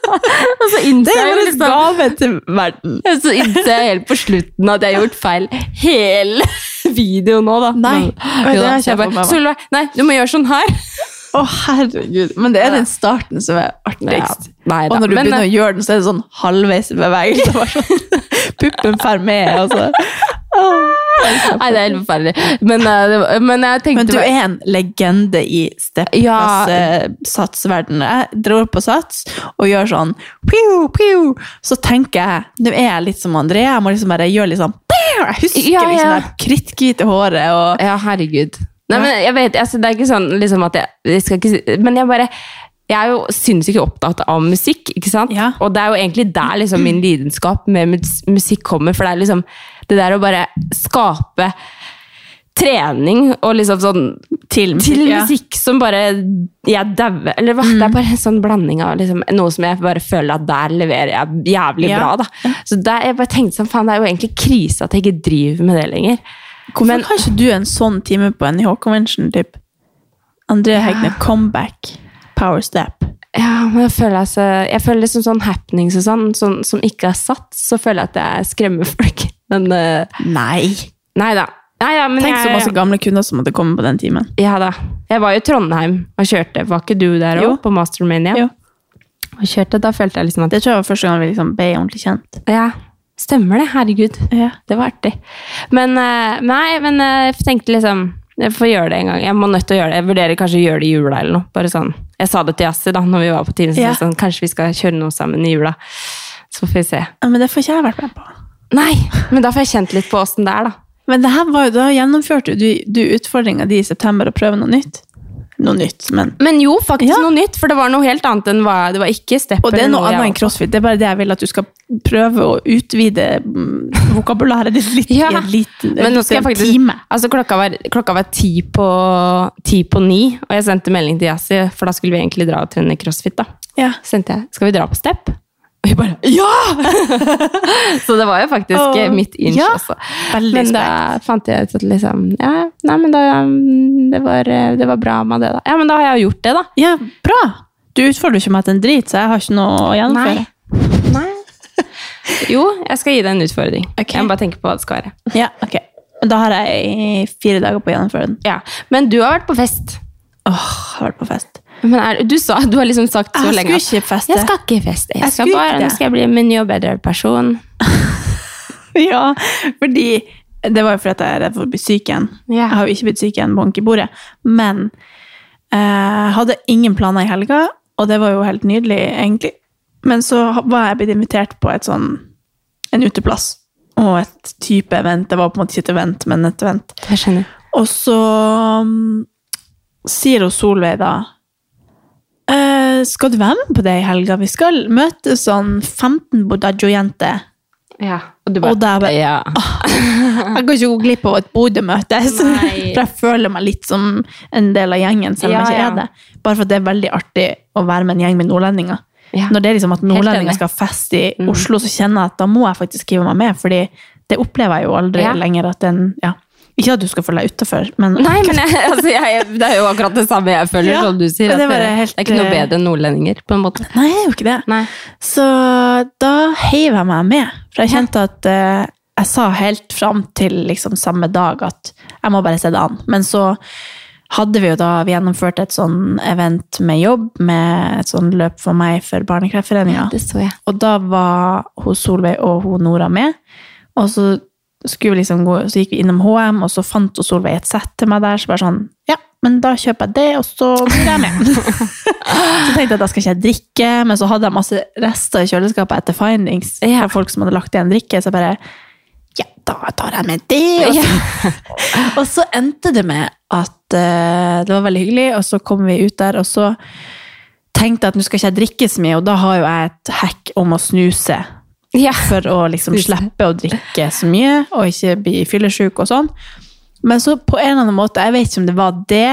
[SPEAKER 2] <laughs>
[SPEAKER 1] altså,
[SPEAKER 2] Det er vår
[SPEAKER 1] liksom
[SPEAKER 2] gave til verden. <laughs>
[SPEAKER 1] så innser jeg helt på slutten at jeg har gjort feil hele <laughs> videoen nå, da.
[SPEAKER 2] Nei,
[SPEAKER 1] Men-
[SPEAKER 2] det har jeg
[SPEAKER 1] bare. Solveig, nei, du må gjøre sånn her.
[SPEAKER 2] Å, herregud. Men det er den starten som er artigst.
[SPEAKER 1] Nei,
[SPEAKER 2] Og når du
[SPEAKER 1] Men,
[SPEAKER 2] begynner
[SPEAKER 1] eh,
[SPEAKER 2] å gjøre den, så er det sånn halvveis bevegelse. Sånn. Puppen fer med. Altså. <laughs>
[SPEAKER 1] Nei, det er helt forferdelig. Men, eh, men jeg tenkte
[SPEAKER 2] Men du er en legende i stepklasse-satsverdenen. Jeg drar på sats og gjør sånn piu, piu. Så tenker jeg Nå er jeg litt som André. Jeg må liksom bare gjøre litt sånn. Jeg husker
[SPEAKER 1] Ja,
[SPEAKER 2] liksom
[SPEAKER 1] ja.
[SPEAKER 2] det kritthvite håret og
[SPEAKER 1] Ja, herregud. Nei, men jeg vet, altså, Det er ikke sånn liksom at jeg, jeg skal ikke, Men jeg bare jeg er jo sinnssykt opptatt av musikk, ikke sant?
[SPEAKER 2] Ja.
[SPEAKER 1] Og det er jo egentlig der liksom min lidenskap med musikk kommer, for det er liksom det der å bare skape trening og liksom sånn
[SPEAKER 2] Til musikk.
[SPEAKER 1] til
[SPEAKER 2] ja.
[SPEAKER 1] musikk som bare jeg dauer Eller hva? Det er bare en sånn blanding av liksom, noe som jeg bare føler at der leverer jeg jævlig
[SPEAKER 2] Ja.
[SPEAKER 1] bra. da. Så der, jeg bare tenkte sånn, faen, det er jo egentlig krise at jeg ikke driver med det lenger.
[SPEAKER 2] Hvorfor
[SPEAKER 1] Men-
[SPEAKER 2] har ikke du en sånn time på NIH Convention? Typ? André Hegne, comeback, power step.
[SPEAKER 1] Ja, men jeg føler, altså, jeg føler liksom sånn happenings og sånn, sånn som ikke er satt, så føler jeg at jeg skremmer folk. Men uh,
[SPEAKER 2] Nei.
[SPEAKER 1] nei da. Nei, ja, men
[SPEAKER 2] Tenk så masse gamle kunder som måtte komme på den timen.
[SPEAKER 1] Ja da. Jeg var jo i Trondheim og kjørte. Var ikke du der òg, på Mastermania?
[SPEAKER 2] Jo.
[SPEAKER 1] Og kjørte, Da følte jeg liksom at
[SPEAKER 2] Det tror jeg var første gang vi liksom ble ordentlig kjent.
[SPEAKER 1] Ja, stemmer det. Herregud.
[SPEAKER 2] Ja.
[SPEAKER 1] Det var artig. Men uh, nei, men eh, jeg tenkte liksom Jeg får gjøre det en gang. Jeg må nødt til å gjøre det. Jeg vurderer kanskje å gjøre det i jula eller noe. Bare sånn. Jeg sa det til Yassi da når vi var på Teams.
[SPEAKER 2] Ja.
[SPEAKER 1] Sånn, kanskje vi skal kjøre noe sammen i jula. Så får vi se.
[SPEAKER 2] Ja, Men det får ikke jeg vært med på.
[SPEAKER 1] Nei, men da får jeg kjent litt på åssen det er, da.
[SPEAKER 2] Men det her var jo, da gjennomførte du, du utfordringa di i september å prøve noe nytt. Noe nytt, men
[SPEAKER 1] Men jo, faktisk
[SPEAKER 2] Ja.
[SPEAKER 1] noe nytt, for det var noe helt annet enn hva Det var ikke step
[SPEAKER 2] Og det er noe,
[SPEAKER 1] noe
[SPEAKER 2] annet enn crossfit. Det er bare det jeg vil at du skal prøve å utvide vokabulæret vokabularet ditt litt
[SPEAKER 1] Ja,
[SPEAKER 2] i en liten
[SPEAKER 1] Men nå skal jeg faktisk
[SPEAKER 2] time.
[SPEAKER 1] Altså, klokka var, klokka var ti, på, ti på ni, og jeg sendte melding til Yasi, for da skulle vi egentlig dra og trene crossfit. da.
[SPEAKER 2] Ja.
[SPEAKER 1] sendte jeg 'Skal vi dra på step?' Og hun bare 'Ja!' <laughs> så det var jo faktisk eh, mitt inch
[SPEAKER 2] ja.
[SPEAKER 1] også.
[SPEAKER 2] Veldig
[SPEAKER 1] Men da fant jeg ut at liksom Ja, nei, men da mm, det var, eh, det var bra med det, da. Ja, men da har jeg jo gjort det, da.
[SPEAKER 2] Ja, bra! Du utfordrer ikke meg til en drit, så jeg har ikke noe å gjennomføre.
[SPEAKER 1] Nei. <laughs> Jo, jeg skal gi deg en utfordring.
[SPEAKER 2] Okay.
[SPEAKER 1] Jeg må bare tenke på hva det skal være.
[SPEAKER 2] Ja, ok. Da har jeg fire dager på å gjennomføre den.
[SPEAKER 1] Ja. Men du har vært på fest.
[SPEAKER 2] Åh, jeg har vært på fest.
[SPEAKER 1] Men er, du, sa, du har liksom sagt så
[SPEAKER 2] Jeg
[SPEAKER 1] lenge
[SPEAKER 2] skulle ikke feste.
[SPEAKER 1] Jeg skal ikke feste. Jeg
[SPEAKER 2] Jeg
[SPEAKER 1] skal bare, nå skal jeg bli en ny og bedre person. <laughs>
[SPEAKER 2] Ja, fordi Det var jo fordi jeg er redd for å bli syk igjen.
[SPEAKER 1] Yeah.
[SPEAKER 2] Jeg har jo ikke blitt syk igjen, bank i bordet. Men jeg hadde ingen planer i helga, og det var jo helt nydelig, egentlig. Men så var jeg blitt invitert på et sånn, en uteplass og et type event. Det var på en måte ikke et event, men et event.
[SPEAKER 1] Jeg skjønner.
[SPEAKER 2] Og så um, sier hun Solveig da «Eh, Skal du være med på det i helga? Vi skal møte sånn 15 Bodaggio-jenter.
[SPEAKER 1] Ja. Og du
[SPEAKER 2] Og bare-
[SPEAKER 1] ja.
[SPEAKER 2] Jeg kan ikke gå glipp av et Bodø-møte, for <laughs> jeg føler meg litt som en del av gjengen, selv om jeg
[SPEAKER 1] Ja,
[SPEAKER 2] ikke
[SPEAKER 1] ja.
[SPEAKER 2] er det. Bare for at det er veldig artig å være med en gjeng med nordlendinger.
[SPEAKER 1] Ja.
[SPEAKER 2] Når det er liksom at nordlendinger
[SPEAKER 1] skal
[SPEAKER 2] skal feste i
[SPEAKER 1] Mm.
[SPEAKER 2] Oslo, så kjenner jeg at da må jeg faktisk skrive meg med, fordi det opplever jeg jo aldri lenger at den ja. Ikke at du skal føle deg utafor, men
[SPEAKER 1] Nei, men jeg, altså, jeg, det er jo akkurat det samme jeg føler,
[SPEAKER 2] Ja,
[SPEAKER 1] som du sier.
[SPEAKER 2] det
[SPEAKER 1] det,
[SPEAKER 2] var
[SPEAKER 1] det, er ikke noe
[SPEAKER 2] eh,
[SPEAKER 1] bedre enn nordlendinger, på en måte.
[SPEAKER 2] Nei, det er jo ikke det.
[SPEAKER 1] Nei.
[SPEAKER 2] Så da heiv jeg meg med. For jeg kjente at uh, jeg sa helt fram til liksom samme dag at jeg må bare se det an. Men så hadde vi jo da vi gjennomførte et sånn event med jobb, med et sånn løp for meg for Barnekreftforeninga.
[SPEAKER 1] Jeg.
[SPEAKER 2] Og da var hun Solveig og hun Nora med. Og så, skulle vi liksom gå, så gikk vi innom HM, og så fant Solveig et sett til meg der. Så bare sånn Ja, men da kjøper jeg det, og så blir jeg med. <laughs> så tenkte jeg at da skal ikke jeg drikke, men så hadde jeg masse rester i kjøleskapet etter findings
[SPEAKER 1] Ja.
[SPEAKER 2] fra folk som hadde lagt igjen drikke. Så jeg bare Ja, da tar jeg med det! Og så, <laughs> og så endte det med at uh, det var veldig hyggelig, og så kom vi ut der, og så tenkte jeg at nå skal ikke jeg drikke så mye, og da har jo jeg et hack om å snuse
[SPEAKER 1] Ja.
[SPEAKER 2] for å liksom slippe å drikke så mye, og ikke bli fyllesyk og sånn. Men så på en eller annen måte, jeg vet ikke om det var det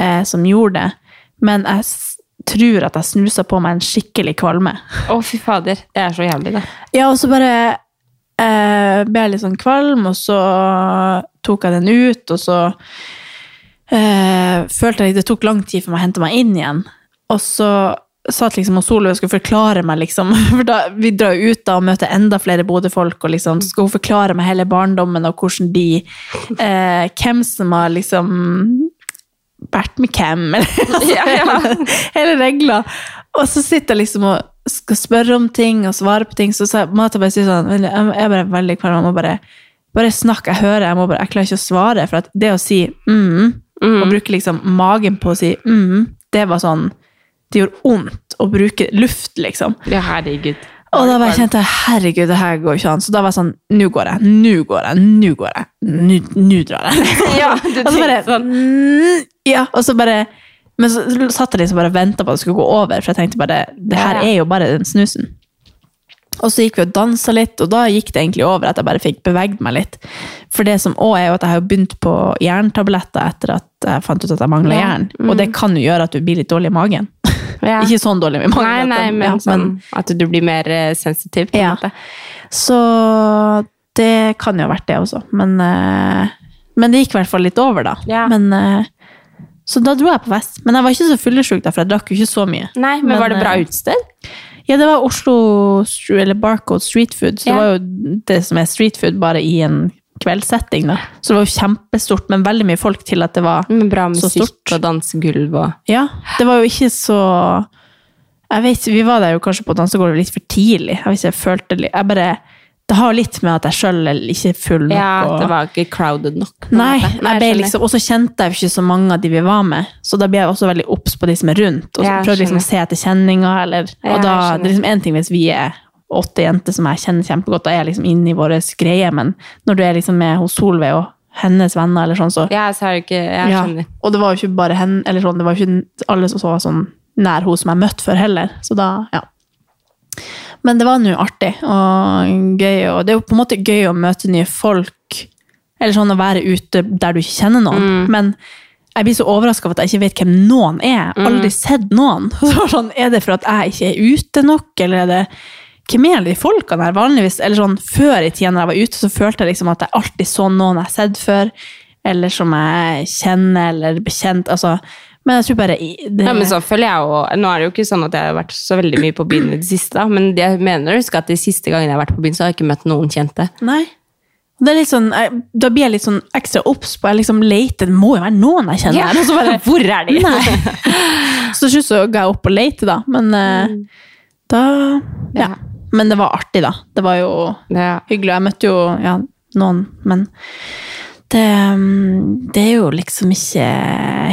[SPEAKER 2] eh, som gjorde det, men jeg tror at jeg snusa på meg en skikkelig kvalme.
[SPEAKER 1] Å, fy fader. Det er så jævlig, det.
[SPEAKER 2] Ja, og så bare eh, ble jeg litt sånn kvalm, og så tok jeg den ut, og så eh, følte jeg det tok lang tid for meg å hente meg inn igjen. Og så satt liksom og Solveig skulle forklare meg, liksom, <laughs> for da, vi drar jo ut da og møter enda flere Bodø-folk, og liksom skal hun forklare meg hele barndommen og hvordan de eh, Hvem som har liksom vært med hvem, <laughs> eller <laughs>
[SPEAKER 1] Ja, ja.
[SPEAKER 2] hele, hele regla. Og så sitter jeg liksom og skal spørre om ting og svare på ting, så må jeg bare si sånn Jeg er bare veldig kvalm, jeg må bare bare snakk, jeg hører, jeg, bare, jeg klarer ikke å svare. For det å si mm, og bruke liksom magen på å si mm, det var sånn Det gjorde vondt å bruke luft, liksom.
[SPEAKER 1] Ja, herregud.
[SPEAKER 2] Og da bare kjente jeg herregud, det her går ikke an. Så da var jeg sånn Nå går jeg, nå går jeg, nå går jeg. Nå- drar jeg. <laughs>
[SPEAKER 1] Ja, du
[SPEAKER 2] og så bare
[SPEAKER 1] sånn.
[SPEAKER 2] mm, Ja, og så bare Men så satt jeg liksom bare og venta på at det skulle gå over, for jeg tenkte bare det her er jo bare den snusen. Og så gikk vi og dansa litt, og da gikk det egentlig over at jeg bare fikk beveget meg litt. For det som også er jo at jeg har begynt på jerntabletter etter at jeg fant ut at jeg mangla
[SPEAKER 1] Ja,
[SPEAKER 2] jern.
[SPEAKER 1] mm.
[SPEAKER 2] Og det kan jo gjøre at du blir litt dårlig i magen.
[SPEAKER 1] Ja. <laughs>
[SPEAKER 2] Ikke sånn dårlig i magen.
[SPEAKER 1] Nei, nei, men
[SPEAKER 2] ja,
[SPEAKER 1] sånn at du blir mer uh, sensitiv. på en
[SPEAKER 2] Ja.
[SPEAKER 1] måte.
[SPEAKER 2] Så det kan jo ha vært det også. Men, uh, men det gikk i hvert fall litt over, da.
[SPEAKER 1] Ja.
[SPEAKER 2] Men, uh, så da dro jeg på fest. Men jeg var ikke så fyllesyk, for jeg drakk jo ikke så mye.
[SPEAKER 1] Nei, men,
[SPEAKER 2] Men,
[SPEAKER 1] var det bra utested?
[SPEAKER 2] Ja, det var Oslo eller Barcode Street Food. Så
[SPEAKER 1] Ja.
[SPEAKER 2] det var jo det som er street food, bare i en kveldssetting. da. Så det var jo kjempestort, men veldig mye folk til at det var
[SPEAKER 1] men bra
[SPEAKER 2] så stort.
[SPEAKER 1] og dansegulv og
[SPEAKER 2] Ja, det var jo ikke så Jeg vet, Vi var der jo kanskje på dansegulvet litt for tidlig. Jeg vet ikke, jeg følte litt jeg bare, Det har litt med at jeg sjøl er ikke full nok.
[SPEAKER 1] Ja,
[SPEAKER 2] og-
[SPEAKER 1] det var ikke crowded nok.
[SPEAKER 2] Nei, liksom, og så kjente jeg jo ikke så mange av de vi var med, så da ble jeg også veldig obs på de som er rundt. Og så
[SPEAKER 1] Ja,
[SPEAKER 2] prøvde liksom å se etter kjenninger. Eller, og da, det er liksom en ting hvis vi er åtte jenter som jeg kjenner kjempegodt, da er jeg liksom inne i vår greie, men når du er liksom med hos Solveig og hennes venner, eller sånn, så
[SPEAKER 1] Ja, så er det ikke Jeg
[SPEAKER 2] ja.
[SPEAKER 1] skjønner.
[SPEAKER 2] Og det var jo ikke bare henne, eller sånn, det var jo ikke alle som var sånn nær henne som jeg møtte før heller. Så da, ja. Men det var nå artig og gøy, og det er jo på en måte gøy å møte nye folk. Eller sånn å være ute der du ikke kjenner noen. Men jeg blir så overraska over at jeg ikke vet hvem noen er. Aldri sett noen. <laughs> Så sånn, Er det for at jeg ikke er ute nok, eller er det hvem er de folkene her vanligvis? Eller sånn, Før i tida når jeg var ute, så følte jeg liksom at jeg alltid så noen jeg har sett før, eller som jeg kjenner, eller bekjent. altså, Men jeg tror bare det,
[SPEAKER 1] Ja, men så føler jeg jo, Nå er det jo ikke sånn at jeg har vært så veldig mye på byen i det siste, da, men jeg mener å huske at de siste gangene jeg har vært på byen, så har jeg ikke møtt noen kjente.
[SPEAKER 2] Nei. Det er litt sånn, jeg, Da blir jeg litt sånn ekstra obs på jeg liksom leter. Det må jo være noen jeg kjenner. her, og så bare, <laughs>
[SPEAKER 1] Hvor er de?
[SPEAKER 2] Nei. <laughs> Så til slutt så ga jeg opp å lete, da. Men mm. da ja.
[SPEAKER 1] Ja.
[SPEAKER 2] Men det var artig, da. Det var jo
[SPEAKER 1] Ja.
[SPEAKER 2] hyggelig. Jeg møtte jo ja, noen, men det, mm, det er jo liksom ikke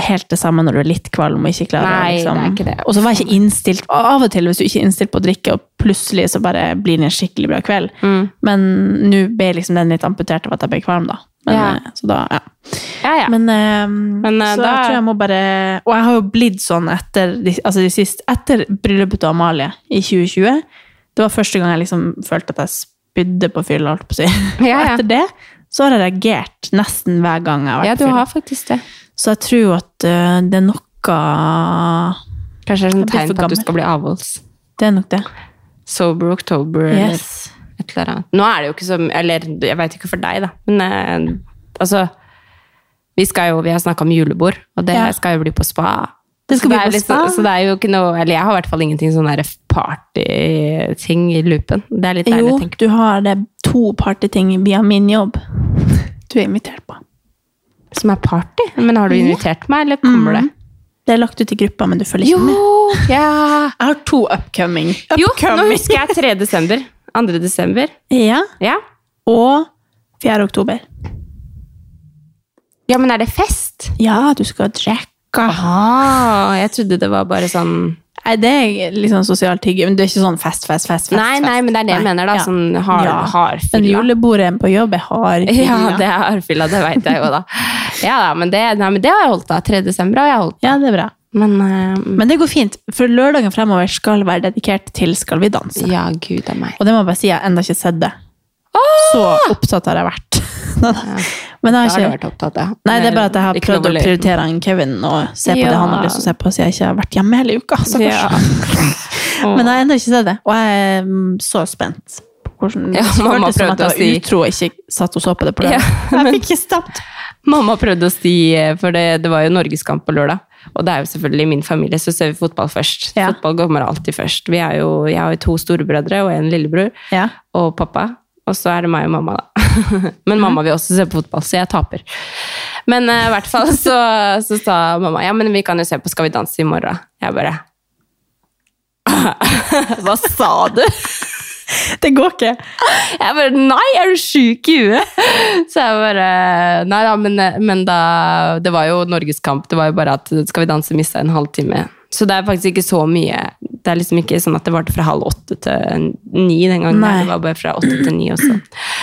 [SPEAKER 2] helt det samme når du er litt kvalm og ikke klarer
[SPEAKER 1] Nei,
[SPEAKER 2] liksom
[SPEAKER 1] det er ikke det.
[SPEAKER 2] Og så var jeg ikke innstilt Av og til hvis du ikke er innstilt på å drikke, og plutselig så bare blir det en skikkelig bra kveld.
[SPEAKER 1] Mm.
[SPEAKER 2] Men nå ble liksom den litt amputert av at jeg ble kvalm, da. Men,
[SPEAKER 1] Ja.
[SPEAKER 2] eh, Så da, ja.
[SPEAKER 1] ja, ja.
[SPEAKER 2] Men, um,
[SPEAKER 1] Men, eh,
[SPEAKER 2] så
[SPEAKER 1] da-
[SPEAKER 2] jeg tror jeg må bare Og jeg har jo blitt sånn etter, altså siste, etter bryllupet til Amalie i 2020. Det var første gang jeg liksom følte at jeg spydde på fylla, holdt på å si.
[SPEAKER 1] Ja,
[SPEAKER 2] Og
[SPEAKER 1] ja. <laughs>
[SPEAKER 2] etter det så har jeg reagert nesten hver gang jeg har vært
[SPEAKER 1] ja, du har faktisk det.
[SPEAKER 2] Så jeg tror at uh, det er noe
[SPEAKER 1] Kanskje det er
[SPEAKER 2] Jeg
[SPEAKER 1] sånn tegn på at du skal bli avholds.
[SPEAKER 2] Det er nok det.
[SPEAKER 1] Sober October
[SPEAKER 2] Yes.
[SPEAKER 1] eller et eller annet. Nå er det jo ikke så Eller jeg vet ikke for deg, da. Men uh, altså Vi jo, vi har snakka om julebord, og det
[SPEAKER 2] Ja.
[SPEAKER 1] skal jo bli på spa.
[SPEAKER 2] Det skal bli på spa.
[SPEAKER 1] Så, så det er jo ikke noe Eller jeg har i hvert fall ingenting sånn partyting i loopen. Det er litt deilig å tenke på.
[SPEAKER 2] Jo, du har det to partyting via min jobb. Du er invitert på.
[SPEAKER 1] Som er party? Men har du invitert meg, eller kommer det?
[SPEAKER 2] Det er lagt ut i gruppa, men du følger ikke med.
[SPEAKER 1] Jo! Ja.
[SPEAKER 2] Jeg har to upcoming.
[SPEAKER 1] Jo, nå husker jeg 3. desember. 2. desember.
[SPEAKER 2] Ja,
[SPEAKER 1] Ja.
[SPEAKER 2] og 4. oktober.
[SPEAKER 1] ja, men er det fest?
[SPEAKER 2] Ja, du skal drikke.
[SPEAKER 1] Aha, jeg trodde det var bare sånn
[SPEAKER 2] Nei, det er litt sånn sosialt hygge, men det er ikke sånn fest, fest, fest. fest
[SPEAKER 1] Nei, nei, men det er det jeg mener, da.
[SPEAKER 2] ja.
[SPEAKER 1] Sånn har,
[SPEAKER 2] Ja.
[SPEAKER 1] har
[SPEAKER 2] Men julebordet på jobb er hard. <laughs>
[SPEAKER 1] Ja, det er hardfylla, det veit jeg jo, da. Ja da, men det, nei, men det har jeg holdt, da. 3. desember har jeg holdt.
[SPEAKER 2] Ja, det er bra.
[SPEAKER 1] Men uh,
[SPEAKER 2] Men det går fint, for lørdagen fremover skal være dedikert til Skal vi danse.
[SPEAKER 1] ja, gud av meg.
[SPEAKER 2] Og det må jeg bare si, jeg har enda ikke sett det. Så opptatt har jeg vært. <laughs> Men
[SPEAKER 1] Det
[SPEAKER 2] jeg
[SPEAKER 1] har
[SPEAKER 2] har
[SPEAKER 1] du vært opptatt av.
[SPEAKER 2] Nei, det er bare at jeg har prøvd å prioritere han Kevin og se på
[SPEAKER 1] Ja.
[SPEAKER 2] det han har lyst til å se på, siden jeg ikke har vært hjemme hele uka.
[SPEAKER 1] Ja. <laughs>
[SPEAKER 2] Men jeg har ennå ikke sett det, og jeg er mm, så spent. på Hvordan,
[SPEAKER 1] Ja, mamma
[SPEAKER 2] som
[SPEAKER 1] prøvde
[SPEAKER 2] at jeg
[SPEAKER 1] å
[SPEAKER 2] var
[SPEAKER 1] si-
[SPEAKER 2] utro og ikke satt og så på det på
[SPEAKER 1] Ja, <laughs>
[SPEAKER 2] Jeg fikk ikke stoppet.
[SPEAKER 1] Mamma prøvde å si, eh, for det, det var jo norgeskamp på lørdag. Og det er jo selvfølgelig i min familie, så ser vi fotball først.
[SPEAKER 2] Ja.
[SPEAKER 1] Fotball kommer alltid først. Vi er jo, jeg har jo to storebrødre og en lillebror.
[SPEAKER 2] Ja.
[SPEAKER 1] Og pappa. Og så er det meg og mamma, da. <laughs> Men mamma vil også se på fotball, så jeg taper. Men eh, i hvert fall <laughs> så, så sa mamma ja, men vi kan jo se på Skal vi danse i morgen. Jeg bare <laughs> Hva sa du?
[SPEAKER 2] Det går ikke.
[SPEAKER 1] Jeg bare Nei, er du sjuk i huet? Så jeg bare Nei da, men, men da Det var jo norgeskamp. Det var jo bare at Skal vi danse mista en halvtime. Så det er faktisk ikke så mye Det er liksom ikke sånn at det varte fra halv åtte til ni den gangen.
[SPEAKER 2] Nei.
[SPEAKER 1] Det var bare fra åtte til ni også.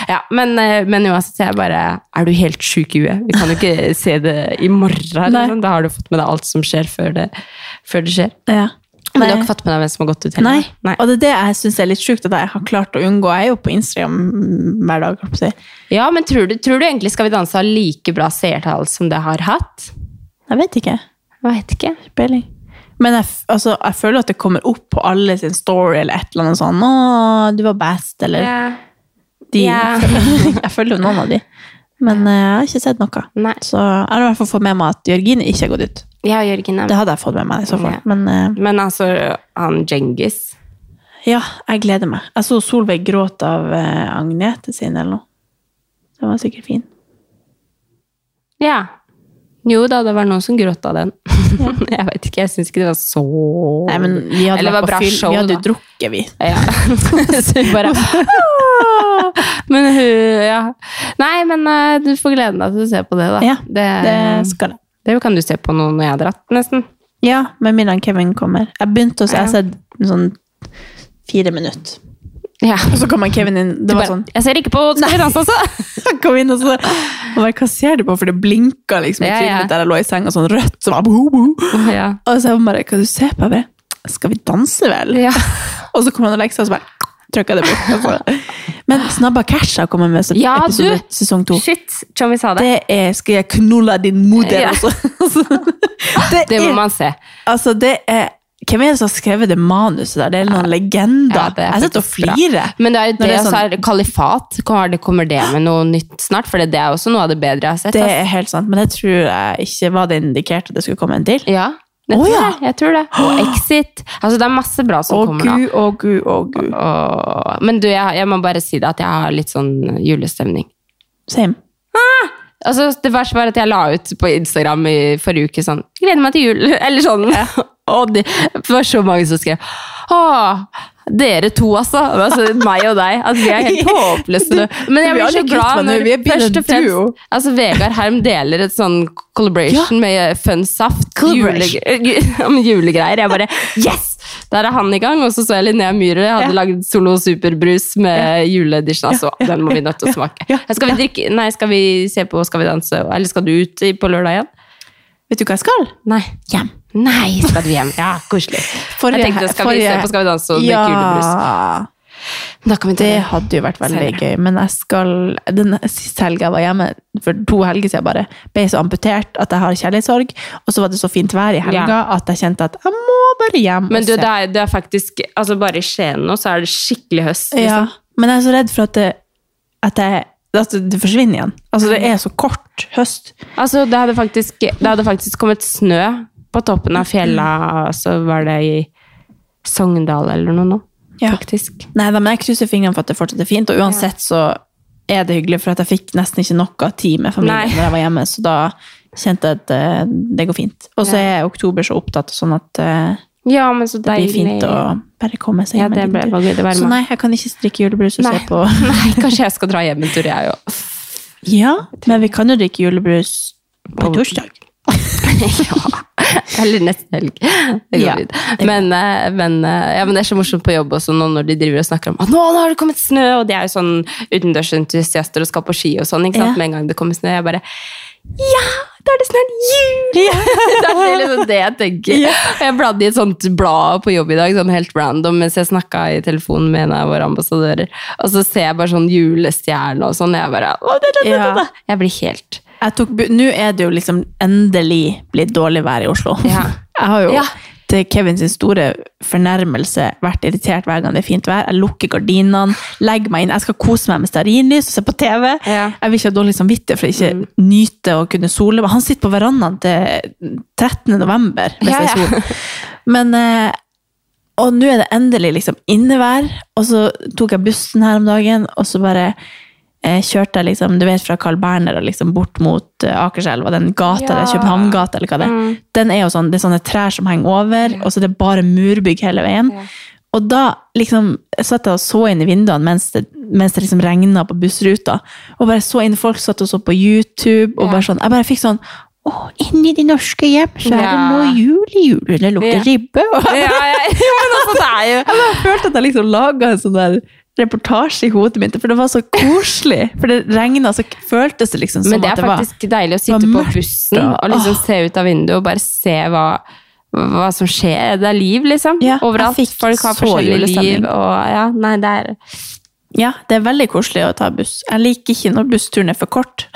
[SPEAKER 1] Ja, men, eh, men uansett, så jeg bare Er du helt sjuk i huet? Vi kan jo ikke se det i morgen. Liksom. Da har du fått med deg alt som skjer før det, før det skjer.
[SPEAKER 2] Ja.
[SPEAKER 1] Men du har ikke fått med deg hvem som har gått ut heller?
[SPEAKER 2] Nei.
[SPEAKER 1] Nei.
[SPEAKER 2] Og det er det jeg syns er litt sjukt at jeg har klart å unngå. Jeg er jo på Instagram hver dag. si.
[SPEAKER 1] Ja, men tror du, tror du egentlig Skal vi danse har like bra seertall som det har hatt?
[SPEAKER 2] Jeg vet ikke.
[SPEAKER 1] Jeg vet ikke.
[SPEAKER 2] Peiling. Men jeg, altså, jeg føler at det kommer opp på alle sin story eller et eller annet sånn 'Å, du var best', eller de,
[SPEAKER 1] yeah. <laughs>
[SPEAKER 2] Jeg følger jo noen av de. Men eh, jeg har ikke sett noe.
[SPEAKER 1] Nei.
[SPEAKER 2] Så jeg har i hvert fall fått med meg at Jørgine ikke har gått ut.
[SPEAKER 1] Ja, Jørgen er
[SPEAKER 2] Det hadde jeg fått med meg i så fall.
[SPEAKER 1] Ja.
[SPEAKER 2] Men uh,
[SPEAKER 1] Men altså, han Djengis
[SPEAKER 2] ja, jeg gleder meg. Jeg så Solveig gråte av uh, Agnete sin eller noe. Den var sikkert fin.
[SPEAKER 1] Ja. Jo da, det var noen som gråt av den. <laughs> jeg vet ikke, jeg syns ikke det var så
[SPEAKER 2] Nei, men vi hadde,
[SPEAKER 1] Eller det var bra
[SPEAKER 2] fyll,
[SPEAKER 1] show,
[SPEAKER 2] vi hadde jo drukket, vi.
[SPEAKER 1] Ja. <laughs> så vi bare Men hun Ja. Nei, men eh, du får glede deg til å se på det, da.
[SPEAKER 2] Ja,
[SPEAKER 1] det,
[SPEAKER 2] Det skal jeg.
[SPEAKER 1] det kan du se på nå når jeg har dratt, nesten.
[SPEAKER 2] Ja, med mindre Kevin kommer. Jeg begynte å se, jeg har sett sånn fire minutter.
[SPEAKER 1] Ja.
[SPEAKER 2] Og så kom han Kevin inn. Det var
[SPEAKER 1] bare,
[SPEAKER 2] sånn
[SPEAKER 1] Jeg ser ikke på Skal vi danse, altså! <laughs>
[SPEAKER 2] Han kom inn, og så og bare, Hva ser du på? For det blinka liksom i
[SPEAKER 1] Ja,
[SPEAKER 2] trynet
[SPEAKER 1] ja.
[SPEAKER 2] der jeg lå i senga, sånn rødt. Så var, bo, bo.
[SPEAKER 1] ja.
[SPEAKER 2] Og så jeg bare Hva du ser på? Jeg bare Skal vi danse, vel?
[SPEAKER 1] ja. <laughs>
[SPEAKER 2] Og så kom han og lekte seg, og så bare trykka det bort. Altså. Men Snabba Cash har kommet med så-
[SPEAKER 1] Ja,
[SPEAKER 2] episode
[SPEAKER 1] du!
[SPEAKER 2] sesong to.
[SPEAKER 1] Shit, Tjommi sa det.
[SPEAKER 2] Det er 'Skal jeg knulle din moder',
[SPEAKER 1] Ja.
[SPEAKER 2] altså. det, <laughs>
[SPEAKER 1] Det må
[SPEAKER 2] er,
[SPEAKER 1] man se.
[SPEAKER 2] altså, det er Hvem er det som har skrevet det manuset der? Det er noen legender.
[SPEAKER 1] Ja, er
[SPEAKER 2] jeg sitter og flirer.
[SPEAKER 1] Men det er det,
[SPEAKER 2] det er sånn-
[SPEAKER 1] er kalifat. Kommer det, med noe nytt snart? For det er også noe av det bedre jeg har sett.
[SPEAKER 2] Det er helt sant, men jeg tror jeg ikke var det indikert at det skulle komme en til.
[SPEAKER 1] Ja, jeg
[SPEAKER 2] Å,
[SPEAKER 1] tror,
[SPEAKER 2] ja.
[SPEAKER 1] det, jeg tror det. Og <gasps> Exit. Altså, det er masse bra som
[SPEAKER 2] oh,
[SPEAKER 1] kommer nå.
[SPEAKER 2] gud, å gud, å gud.
[SPEAKER 1] Men du, jeg, jeg må bare si det at jeg har litt sånn julestemning.
[SPEAKER 2] Same.
[SPEAKER 1] Altså, det verste var at jeg la ut på Instagram i forrige uke sånn Gleder meg til jul! <laughs> Eller sånn. Og det, var så mange som skrev Åh, dere to, altså. altså meg og deg. Altså, vi er helt <laughs> håpløse. Men jeg blir så glad når
[SPEAKER 2] vi
[SPEAKER 1] først og fremst altså, Vegard Herm deler et sånn collaboration med Fun Saft. Jule, <laughs> julegreier. Jeg bare Yes! Der er han i gang. Og så så jeg Linnea Myhre hadde
[SPEAKER 2] Ja.
[SPEAKER 1] lagd Solo Superbrus med juleedition. Altså, den må vi nødt til å smake.
[SPEAKER 2] Ja.
[SPEAKER 1] Skal vi drikke Nei, skal vi se på Skal vi danse? Eller skal du ut på lørdag igjen?
[SPEAKER 2] Vet du hva jeg skal?
[SPEAKER 1] Nei.
[SPEAKER 2] Hjem.
[SPEAKER 1] Nei, skal du hjem? Ja, koselig.
[SPEAKER 2] Forrige-
[SPEAKER 1] jeg tenkte, skal vi se på Skal vi danse og?
[SPEAKER 2] Ja,
[SPEAKER 1] vi
[SPEAKER 2] det hadde jo vært veldig
[SPEAKER 1] Senere.
[SPEAKER 2] gøy. Men jeg skal Den siste helga jeg var hjemme, for to helger siden bare, ble jeg så amputert at jeg har kjærlighetssorg. Og så var det så fint vær i helga at jeg kjente at jeg må bare hjem
[SPEAKER 1] Men du, det er, det er faktisk altså Bare i Skien nå, så er det skikkelig høst.
[SPEAKER 2] Ja,
[SPEAKER 1] Liksom.
[SPEAKER 2] men jeg er så redd for at det, at jeg, at det forsvinner igjen. Altså, det er så kort høst.
[SPEAKER 1] Altså, det hadde, faktisk, det hadde faktisk kommet snø på toppen av fjella, så var det i Sogndal eller noe nå.
[SPEAKER 2] Ja.
[SPEAKER 1] Faktisk.
[SPEAKER 2] Nei da, men jeg krysser fingrene for at det fortsatt er fint, og uansett så er det hyggelig, for at jeg fikk nesten ikke noe tid med familien
[SPEAKER 1] Nei.
[SPEAKER 2] når jeg var hjemme, så da kjente jeg at eh, det går fint. Og så er oktober så opptatt, sånn at eh,
[SPEAKER 1] Ja, men så
[SPEAKER 2] det blir fint å bare komme seg
[SPEAKER 1] Ja, det ble. Det var
[SPEAKER 2] Så nei, jeg kan ikke strikke julebrus og
[SPEAKER 1] Nei.
[SPEAKER 2] se på <laughs>
[SPEAKER 1] Nei, <laughs> kanskje jeg skal dra hjem en tur, jeg òg.
[SPEAKER 2] Ja, men vi kan jo drikke julebrus På- torsdag. <laughs>
[SPEAKER 1] ja. <laughs> Eller neste helg.
[SPEAKER 2] Ja.
[SPEAKER 1] Men, eh, men, eh, ja, men det er så morsomt på jobb også nå når de driver og snakker om at nå, nå har det kommet snø, og de er jo sånn utendørsentusiaster og skal på ski og sånn. ikke sant?
[SPEAKER 2] Ja.
[SPEAKER 1] Med en gang det kommer snø. Jeg bare Ja! Da er det snart jul! <laughs> det er liksom det jeg tenker.
[SPEAKER 2] Ja.
[SPEAKER 1] Og Jeg bladde i et sånt blad på jobb i dag, sånn helt random, mens jeg snakka i telefonen med en av våre ambassadører. Og så ser jeg bare sånn julestjerne og sånn. Jeg bare å, det, det, det.
[SPEAKER 2] Ja.
[SPEAKER 1] Jeg blir helt
[SPEAKER 2] Nå er det jo liksom endelig blitt dårlig vær i Oslo.
[SPEAKER 1] Ja. <laughs>
[SPEAKER 2] Jeg har jo
[SPEAKER 1] Ja.
[SPEAKER 2] til Kevin sin store fornærmelse vært irritert hver gang det er fint vær. Jeg lukker gardinene, legger meg inn. Jeg skal kose meg med stearinlys og se på TV.
[SPEAKER 1] Ja.
[SPEAKER 2] Jeg vil ikke ha dårlig samvittighet for ikke nyte å kunne sole. meg. Han sitter på verandaen til 13. november hvis det er sol. Men eh, Og nå er det endelig liksom innevær, og så tok jeg bussen her om dagen, og så bare kjørte jeg liksom, du vet fra Carl Berner og liksom bort mot eh, Akerselva, den gata,
[SPEAKER 1] Ja.
[SPEAKER 2] Københavngata eller hva det er.
[SPEAKER 1] Mm.
[SPEAKER 2] Den er jo sånn, det er sånne trær som henger over, og så er det bare murbygg hele veien.
[SPEAKER 1] Ja.
[SPEAKER 2] Og da liksom jeg satt jeg og så inn i vinduene mens det, mens det liksom regna på bussruta. Og bare så inn folk satt og så på YouTube. og
[SPEAKER 1] Ja.
[SPEAKER 2] bare sånn, Jeg bare fikk sånn Å, inni de norske hjem så er det
[SPEAKER 1] Ja.
[SPEAKER 2] nå jul i julen. Det lukter
[SPEAKER 1] Ja.
[SPEAKER 2] ribbe. Og
[SPEAKER 1] Ja, <laughs> ja, men altså, det er jo <laughs>
[SPEAKER 2] jeg bare følte at jeg liksom laga en sånn der reportasje i hodet mitt, for det var så koselig. For det regna, så føltes det liksom som
[SPEAKER 1] Men det
[SPEAKER 2] er
[SPEAKER 1] er
[SPEAKER 2] det var
[SPEAKER 1] faktisk deilig å sitte på bussen
[SPEAKER 2] og-
[SPEAKER 1] liksom
[SPEAKER 2] åh.
[SPEAKER 1] se ut av vinduet og bare se hva, hva som skjer. Det er liv, liksom.
[SPEAKER 2] Ja,
[SPEAKER 1] Overalt. Folk har
[SPEAKER 2] så
[SPEAKER 1] forskjellig liv. Og ja, nei, det er
[SPEAKER 2] Ja, det er veldig koselig å ta buss. Jeg liker ikke når bussturen er for kort.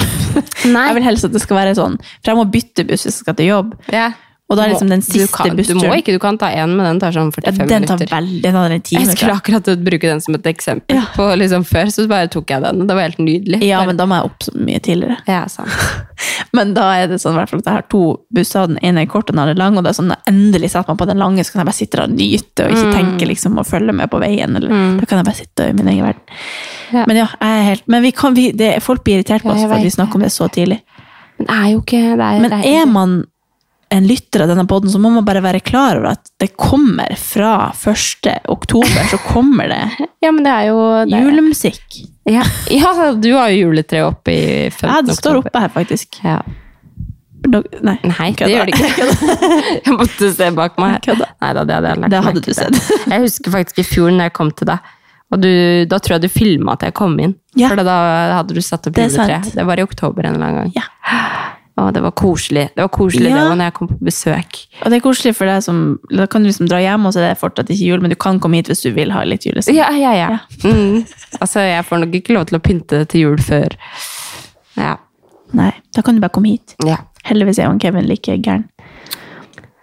[SPEAKER 1] Nei.
[SPEAKER 2] Jeg vil helst at det skal være sånn, for jeg må bytte buss hvis jeg skal til jobb.
[SPEAKER 1] ja.
[SPEAKER 2] Og da er liksom den
[SPEAKER 1] Du
[SPEAKER 2] siste
[SPEAKER 1] kan- Du må ikke, du kan ta én, men den tar sånn
[SPEAKER 2] ja,
[SPEAKER 1] 45
[SPEAKER 2] Den tar
[SPEAKER 1] minutter.
[SPEAKER 2] veldig, den tar en time.
[SPEAKER 1] Jeg skulle akkurat bruke den som et eksempel.
[SPEAKER 2] Ja.
[SPEAKER 1] På liksom Før så bare tok jeg den, det var helt nydelig.
[SPEAKER 2] Ja, men da må jeg opp så mye tidligere.
[SPEAKER 1] ja, sant. <laughs>
[SPEAKER 2] Men da er det sånn hvert at jeg har to busser, og den ene er kort og den andre lang, og det er sånn, endelig setter man på den lange, så kan jeg bare sitte der og nyte, og ikke tenke liksom å følge med på veien, eller da kan jeg bare sitte i min egen verden.
[SPEAKER 1] Ja.
[SPEAKER 2] Men ja, jeg er helt, men vi kan, vi, det, folk blir irritert på oss for at vi snakker om det så tidlig.
[SPEAKER 1] Men er jo ikke det er,
[SPEAKER 2] Men er man en lytter av denne podden, så må man bare være klar over at det kommer fra 1. oktober, så kommer det <laughs>
[SPEAKER 1] Ja, men det jo
[SPEAKER 2] julemusikk.
[SPEAKER 1] ja. ja, du har jo juletre oppe i 15.
[SPEAKER 2] Ja, det står
[SPEAKER 1] oktober.
[SPEAKER 2] oppe her faktisk.
[SPEAKER 1] Ja.
[SPEAKER 2] No- Nei,
[SPEAKER 1] Nei, det gjør det ikke. <laughs> <laughs> Jeg måtte se bak meg.
[SPEAKER 2] Kødda.
[SPEAKER 1] Nei da, det hadde jeg lagt
[SPEAKER 2] Det hadde du sett.
[SPEAKER 1] Jeg husker faktisk i fjor når jeg kom til deg, og du, da tror jeg du filma at jeg kom inn.
[SPEAKER 2] Ja.
[SPEAKER 1] For da hadde du satt opp juletre. Det var i oktober en eller annen gang.
[SPEAKER 2] Ja.
[SPEAKER 1] Å, det var koselig. Det var koselig
[SPEAKER 2] Ja.
[SPEAKER 1] det var når jeg kom på besøk.
[SPEAKER 2] Og det er koselig for deg som Da kan du liksom dra hjem, og så er det fortsatt ikke jul, men du kan komme hit hvis du vil ha litt julestemning.
[SPEAKER 1] Ja, ja, ja. Mm. Altså, jeg får nok ikke lov til å pynte til jul før Ja.
[SPEAKER 2] Nei, da kan du bare komme hit.
[SPEAKER 1] ja.
[SPEAKER 2] Heldigvis er jo Kevin like gæren.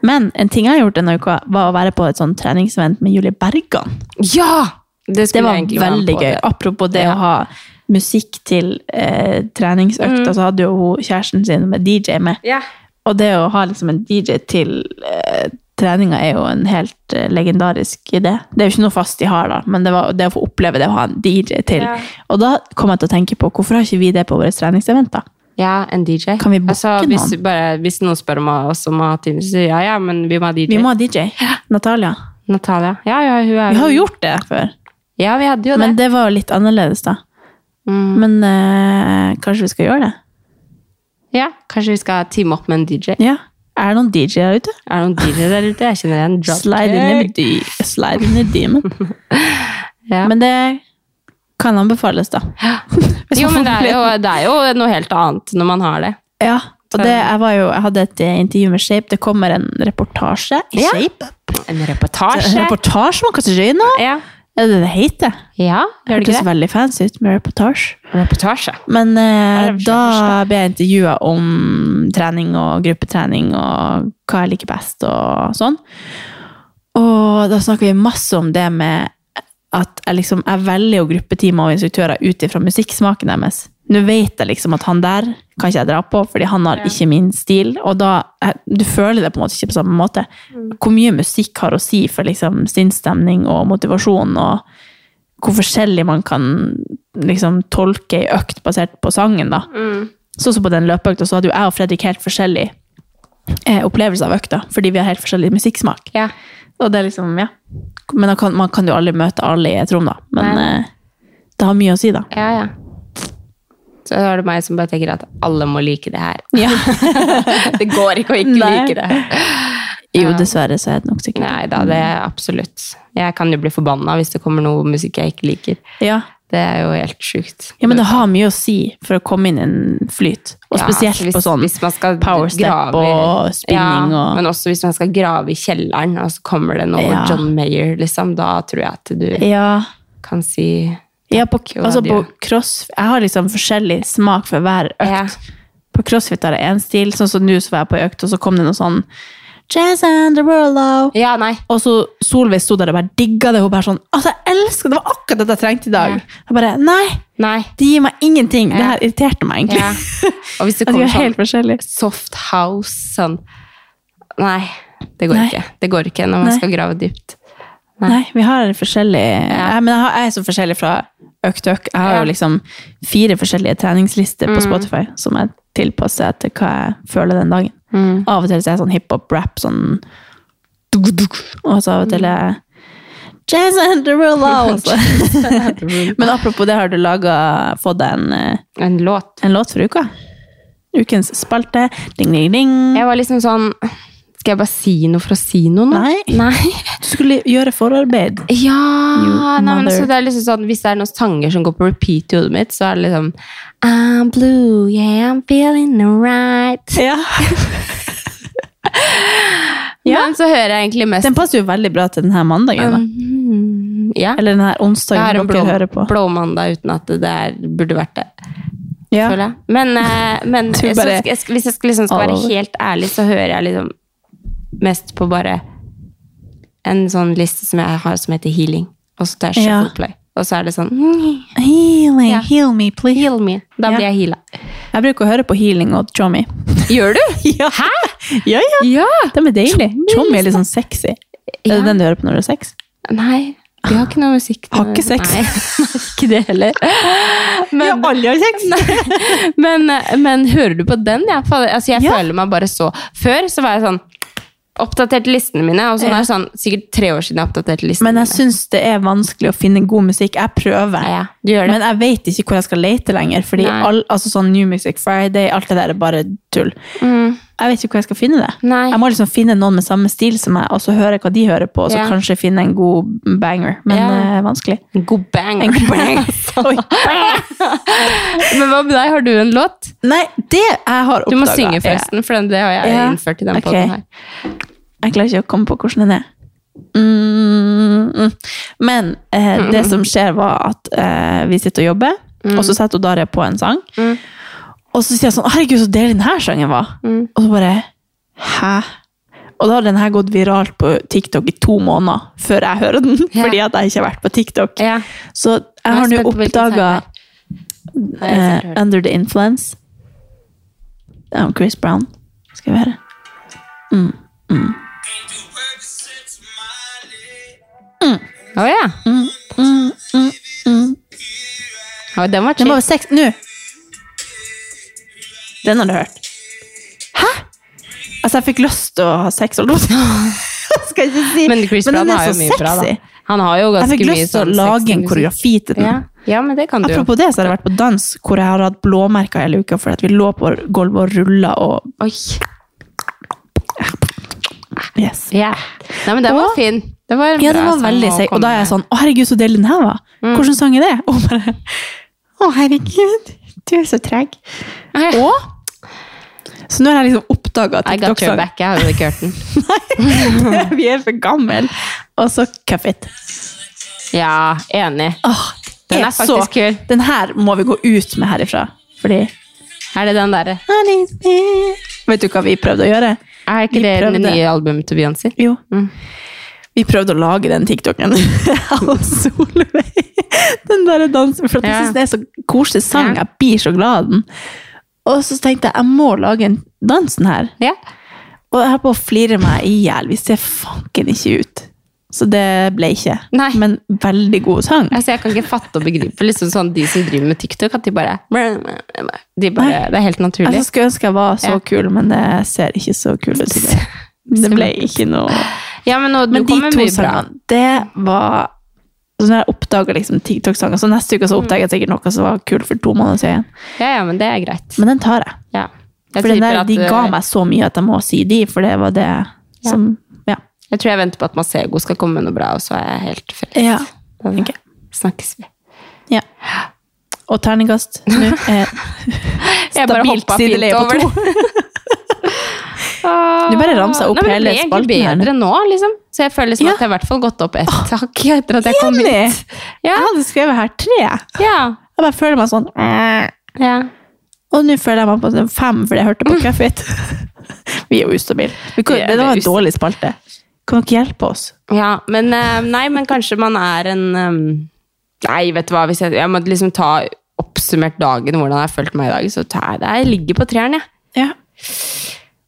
[SPEAKER 2] Men en ting jeg har gjort denne uka, var å være på et sånn treningsevent med Julie Bergan.
[SPEAKER 1] Ja! Det,
[SPEAKER 2] Det var veldig gøy.
[SPEAKER 1] det.
[SPEAKER 2] Apropos det
[SPEAKER 1] Ja.
[SPEAKER 2] å ha musikk til eh, treningsøkta, så hadde jo hun kjæresten sin med DJ med.
[SPEAKER 1] Yeah.
[SPEAKER 2] Og det å ha liksom en DJ til eh, treninga er jo en helt eh, legendarisk idé. Det er jo ikke noe fast de har, da, men det, var, det å få oppleve det å ha en DJ til.
[SPEAKER 1] Yeah.
[SPEAKER 2] Og da kom jeg til å tenke på hvorfor har ikke vi det på våre treningsevent, da?
[SPEAKER 1] Ja, en DJ.
[SPEAKER 2] Kan vi booke
[SPEAKER 1] altså, hvis,
[SPEAKER 2] noen?
[SPEAKER 1] bare, hvis noen spør om oss om å ha time, så sier ja, ja, men vi må ha DJ.
[SPEAKER 2] Vi må ha DJ. Natalia.
[SPEAKER 1] Natalia. Ja, ja, hun er
[SPEAKER 2] Vi har jo gjort det før,
[SPEAKER 1] Ja, vi hadde jo det.
[SPEAKER 2] men det var jo litt annerledes, da.
[SPEAKER 1] Mm.
[SPEAKER 2] Men eh, kanskje vi skal gjøre det?
[SPEAKER 1] Ja, kanskje vi skal teame opp med en DJ.
[SPEAKER 2] Ja. Er det noen DJ-er ute?
[SPEAKER 1] Er det noen DJ der ute? Jeg kjenner en dropkick.
[SPEAKER 2] Slide in the, demon.
[SPEAKER 1] Ja.
[SPEAKER 2] Men det kan anbefales, da. <laughs>
[SPEAKER 1] Jo, men det er jo, det er jo noe helt annet når man har det.
[SPEAKER 2] Ja, og det, jeg, var jo, jeg hadde et eh, intervju med Shape. Det kommer en reportasje i
[SPEAKER 1] Ja.
[SPEAKER 2] Shape.
[SPEAKER 1] En
[SPEAKER 2] En
[SPEAKER 1] reportasje.
[SPEAKER 2] man kan se nå.
[SPEAKER 1] Ja.
[SPEAKER 2] Er det det det heter?
[SPEAKER 1] ja, gjør det
[SPEAKER 2] Hørtes
[SPEAKER 1] ikke det?
[SPEAKER 2] veldig fancy ut med reportasje.
[SPEAKER 1] Reportasje.
[SPEAKER 2] Men eh, da ble jeg intervjua om trening og gruppetrening og hva jeg liker best og sånn. Og da snakker vi masse om det med at jeg, liksom, jeg velger gruppetimer og instruktører ut ifra musikksmaken deres. Nå vet jeg liksom at han der kan ikke jeg dra på, fordi han har ikke min stil. Og da, Du føler det på en måte ikke på samme måte. Hvor mye musikk har å si for liksom sinnsstemning og motivasjon, og hvor forskjellig man kan liksom tolke ei økt basert på sangen. da. Sånn som på den løpeøkta, så hadde jo jeg og Fredrik helt forskjellig eh, opplevelse av økta, fordi vi har helt forskjellig musikksmak.
[SPEAKER 1] Ja.
[SPEAKER 2] Og det er liksom, ja. Men kan, man kan jo aldri møte alle i et rom, da. Men eh, det har mye å si, da.
[SPEAKER 1] ja, ja. Så er det meg som bare tenker at alle må like det her.
[SPEAKER 2] Ja. <laughs>
[SPEAKER 1] det går ikke å ikke
[SPEAKER 2] Nei.
[SPEAKER 1] like det.
[SPEAKER 2] jo, dessverre så er det nok sikkert.
[SPEAKER 1] Nei da, det er absolutt. Jeg kan jo bli forbanna hvis det kommer noe musikk jeg ikke liker.
[SPEAKER 2] Ja.
[SPEAKER 1] Det er jo helt sjukt.
[SPEAKER 2] ja, men det har mye å si for å komme inn i en flyt. Og spesielt
[SPEAKER 1] altså hvis,
[SPEAKER 2] på sånn
[SPEAKER 1] hvis man skal
[SPEAKER 2] powerstep og spinning
[SPEAKER 1] ja,
[SPEAKER 2] og
[SPEAKER 1] Men også hvis man skal grave i kjelleren, og så kommer det noe
[SPEAKER 2] Ja.
[SPEAKER 1] John Mayer, liksom, da tror jeg at du
[SPEAKER 2] Ja.
[SPEAKER 1] kan si
[SPEAKER 2] Ja, på, altså på cross, jeg har liksom forskjellig smak for hver økt.
[SPEAKER 1] Ja.
[SPEAKER 2] På crossfit har jeg én stil, sånn som nå så var jeg på økt, og så kom det noe sånn Jazz and the world.
[SPEAKER 1] Ja, nei.
[SPEAKER 2] Og så Solveig sto der og bare digga det. Hun bare sånn Altså, jeg elsker det! Det var akkurat dette jeg trengte i dag.
[SPEAKER 1] Ja.
[SPEAKER 2] Jeg bare Nei!
[SPEAKER 1] Nei.
[SPEAKER 2] Det gir meg ingenting. Det her irriterte meg egentlig.
[SPEAKER 1] Ja. Og hvis det <laughs> kommer
[SPEAKER 2] er helt
[SPEAKER 1] sånn
[SPEAKER 2] forskjellige.
[SPEAKER 1] soft house, sånn Nei, det går
[SPEAKER 2] Nei.
[SPEAKER 1] ikke. Det går ikke når man
[SPEAKER 2] Nei.
[SPEAKER 1] skal grave dypt.
[SPEAKER 2] Nei, vi har forskjellig
[SPEAKER 1] Ja.
[SPEAKER 2] ja. Men jeg er så forskjellig fra økt økt. Jeg har jo liksom fire forskjellige treningslister på
[SPEAKER 1] Mm.
[SPEAKER 2] Spotify som jeg tilpasser etter hva jeg føler den dagen.
[SPEAKER 1] Mm.
[SPEAKER 2] Av og til så er jeg sånn hiphop-rap, sånn. Og så av og til er jeg Jazz and house. <laughs> Men apropos det, har du laga, fått deg en, eh,
[SPEAKER 1] En låt.
[SPEAKER 2] en låt for uka? Ukens spalte. Ding, ding, ding.
[SPEAKER 1] Jeg var liksom sånn Skal jeg bare si noe for å si noe nå?
[SPEAKER 2] Nei.
[SPEAKER 1] Nei.
[SPEAKER 2] Du skulle gjøre forarbeid.
[SPEAKER 1] Ja, nei, men så det er liksom sånn, Hvis det er noen sanger som går på repeat i hodet mitt, så er det liksom I'm blue, yeah, I'm feeling right. <laughs>
[SPEAKER 2] Ja. Ja.
[SPEAKER 1] Men så hører jeg egentlig mest
[SPEAKER 2] Den passer jo veldig bra til denne mandagen. da.
[SPEAKER 1] Mm, Ja.
[SPEAKER 2] Eller denne
[SPEAKER 1] Jeg
[SPEAKER 2] onsdagen
[SPEAKER 1] en
[SPEAKER 2] dere
[SPEAKER 1] blå,
[SPEAKER 2] hører på.
[SPEAKER 1] blåmandag uten at det der burde vært det.
[SPEAKER 2] Ja.
[SPEAKER 1] jeg. Men, eh, men <laughs>
[SPEAKER 2] Du
[SPEAKER 1] så jeg hvis jeg liksom, skal være helt ærlig, så hører jeg liksom mest på bare en sånn liste som jeg har som heter Healing. Og så tar jeg
[SPEAKER 2] Ja.
[SPEAKER 1] shuffle play. Og så er det sånn <laughs>
[SPEAKER 2] Healing,
[SPEAKER 1] Ja.
[SPEAKER 2] heal me, please.
[SPEAKER 1] Heal me. Da
[SPEAKER 2] Ja.
[SPEAKER 1] blir jeg heala.
[SPEAKER 2] Jeg bruker å høre på healing og Chommy. <laughs>
[SPEAKER 1] Gjør du? <laughs>
[SPEAKER 2] Ja.
[SPEAKER 1] Hæ?
[SPEAKER 2] Ja, ja.
[SPEAKER 1] Ja!
[SPEAKER 2] De er deilig. Chommy er litt sånn sexy. Er det den du hører på når du har sex?
[SPEAKER 1] Nei, vi har ikke noe musikk.
[SPEAKER 2] Har ikke sex.
[SPEAKER 1] Nei, ikke det heller. Men,
[SPEAKER 2] alle har sex!
[SPEAKER 1] men, men hører du på den? Jeg, altså, jeg
[SPEAKER 2] Ja.
[SPEAKER 1] føler meg bare så Før så var jeg sånn Oppdaterte listene mine. Og sånn
[SPEAKER 2] Ja.
[SPEAKER 1] er sånn, sikkert tre år siden jeg oppdaterte listene
[SPEAKER 2] Men jeg syns det er vanskelig å finne god musikk. Jeg prøver.
[SPEAKER 1] Ja, ja, du gjør det.
[SPEAKER 2] Men jeg vet ikke hvor jeg skal lete lenger. Fordi all, altså sånn New Music Friday, alt det der er bare tull.
[SPEAKER 1] Mm.
[SPEAKER 2] Jeg vet ikke hvor jeg skal finne det.
[SPEAKER 1] Nei.
[SPEAKER 2] Jeg må liksom finne noen med samme stil som meg, og så høre hva de hører på, og så
[SPEAKER 1] Ja.
[SPEAKER 2] kanskje finne en god banger. Men
[SPEAKER 1] Ja.
[SPEAKER 2] eh, vanskelig.
[SPEAKER 1] En god banger.
[SPEAKER 2] En god <laughs> banger. <laughs>
[SPEAKER 1] Men hva med deg? Har du en låt?
[SPEAKER 2] Nei, det jeg har
[SPEAKER 1] Du må synge, forresten, for det har jeg innført i den
[SPEAKER 2] okay.
[SPEAKER 1] poden her.
[SPEAKER 2] Jeg klarer ikke å komme på hvordan den er. Mm, mm. Men eh, det som skjer, var at eh, vi sitter og jobber, og så setter hun Daria på en sang.
[SPEAKER 1] Mm.
[SPEAKER 2] Og så sier jeg sånn 'Herregud, så deilig denne sangen var'.
[SPEAKER 1] Mm.
[SPEAKER 2] Og så bare 'Hæ?' Og da har den her gått viralt på TikTok i to måneder før jeg hører den.
[SPEAKER 1] Ja.
[SPEAKER 2] Fordi at jeg ikke har vært på TikTok.
[SPEAKER 1] Ja.
[SPEAKER 2] Så jeg har nå oppdaga
[SPEAKER 1] ikke hørt.
[SPEAKER 2] 'Under the Influence'. Det er Chris Brown. Skal vi høre?
[SPEAKER 1] Å ja. Mm. den var
[SPEAKER 2] Den var
[SPEAKER 1] chill.
[SPEAKER 2] jo sex nå! Den har du hørt. Hæ?! Altså, jeg fikk lyst til å ha sex og lot. <laughs> Skal jeg ikke si.
[SPEAKER 1] Men Chris Brown har jo mye bra, da. Han har jo ganske mye Jeg fikk
[SPEAKER 2] lyst til å
[SPEAKER 1] sånn
[SPEAKER 2] lage en koreografi til den.
[SPEAKER 1] Ja. ja, men det kan du.
[SPEAKER 2] Apropos det, så har jeg vært på dans hvor jeg har hatt blåmerker hele uka fordi vi lå på gulvet og rulla og
[SPEAKER 1] Oi.
[SPEAKER 2] Yes.
[SPEAKER 1] Ja. Nei, men den var
[SPEAKER 2] Og-
[SPEAKER 1] fin. Det var en
[SPEAKER 2] Ja,
[SPEAKER 1] bra
[SPEAKER 2] den var veldig seig. Og da er jeg sånn Å, herregud, så deilig den her var.
[SPEAKER 1] Mm.
[SPEAKER 2] Hvilken sang er det? Og bare Å, herregud, du er så treg. Og Så nå har jeg liksom oppdaga
[SPEAKER 1] I got your back. Den. <laughs>
[SPEAKER 2] Vi er for gamle. Og så cuff it.
[SPEAKER 1] Ja, enig.
[SPEAKER 2] Åh,
[SPEAKER 1] Den er faktisk kul.
[SPEAKER 2] Den her må vi gå ut med herifra. Fordi
[SPEAKER 1] Er det den derre?
[SPEAKER 2] Vet du hva vi prøvde å gjøre?
[SPEAKER 1] Er ikke
[SPEAKER 2] Vi
[SPEAKER 1] det det nye albumet til Beyoncé?
[SPEAKER 2] Jo.
[SPEAKER 1] Mm.
[SPEAKER 2] Vi prøvde å lage den TikToken. <laughs> av Solveig. Den der dansen. For jeg syns det er så koselig sang. Jeg blir så glad av den. Og så tenkte jeg jeg må lage en dansen her.
[SPEAKER 1] Ja.
[SPEAKER 2] Og jeg holdt på å flire meg i hjel. Vi ser fanken ikke ut. Så det ble ikke.
[SPEAKER 1] Nei.
[SPEAKER 2] Men veldig god sang.
[SPEAKER 1] Altså, jeg kan ikke fatte og begripe liksom sånn, de som driver med TikTok, at de bare, de bare Det er helt naturlig.
[SPEAKER 2] Jeg skulle ønske jeg var så
[SPEAKER 1] Ja.
[SPEAKER 2] kul, men det ser ikke så kul ut. <laughs> det ble ikke noe
[SPEAKER 1] Ja, men nå,
[SPEAKER 2] Men de to sangene, det var så når jeg oppdaga liksom TikTok-sanger, så neste uke så oppdager jeg sikkert noe som var kult for to måneder siden.
[SPEAKER 1] Ja, ja, men det er greit.
[SPEAKER 2] Men den tar jeg.
[SPEAKER 1] Ja. Jeg,
[SPEAKER 2] For der, de ga meg så mye at jeg må si de, for det var det som Ja.
[SPEAKER 1] jeg tror jeg venter på at Masego skal komme med noe bra, og så er jeg helt frelst.
[SPEAKER 2] ja.
[SPEAKER 1] Da
[SPEAKER 2] Ok.
[SPEAKER 1] snakkes vi.
[SPEAKER 2] ja. Og terningkast nå er <laughs> stabilt
[SPEAKER 1] hoppa
[SPEAKER 2] sideleie
[SPEAKER 1] fint
[SPEAKER 2] på to. <laughs> Du bare ramsa opp
[SPEAKER 1] Nei,
[SPEAKER 2] hele
[SPEAKER 1] spalten her.
[SPEAKER 2] Det
[SPEAKER 1] blir
[SPEAKER 2] egentlig
[SPEAKER 1] bedre nå, liksom. Så jeg føler liksom
[SPEAKER 2] Ja.
[SPEAKER 1] at jeg har i hvert fall gått opp ett hakk etter at jeg kom hit. Ja,
[SPEAKER 2] Jeg hadde skrevet her tre.
[SPEAKER 1] ja,
[SPEAKER 2] Jeg bare føler meg sånn
[SPEAKER 1] ja.
[SPEAKER 2] Og nå føler jeg meg på sånn fem fordi jeg hørte på Cuffit. <laughs> Vi er jo ustabile. Det var en dårlig spalte. Kan dere hjelpe oss?
[SPEAKER 1] Ja, men, eh, nei, men kanskje man er en eh, Nei, vet du hva, hvis jeg, jeg må liksom ta oppsummert dagen, hvordan jeg har følt meg i dag, så tar jeg det. Jeg ligger på treeren, jeg.
[SPEAKER 2] Ja.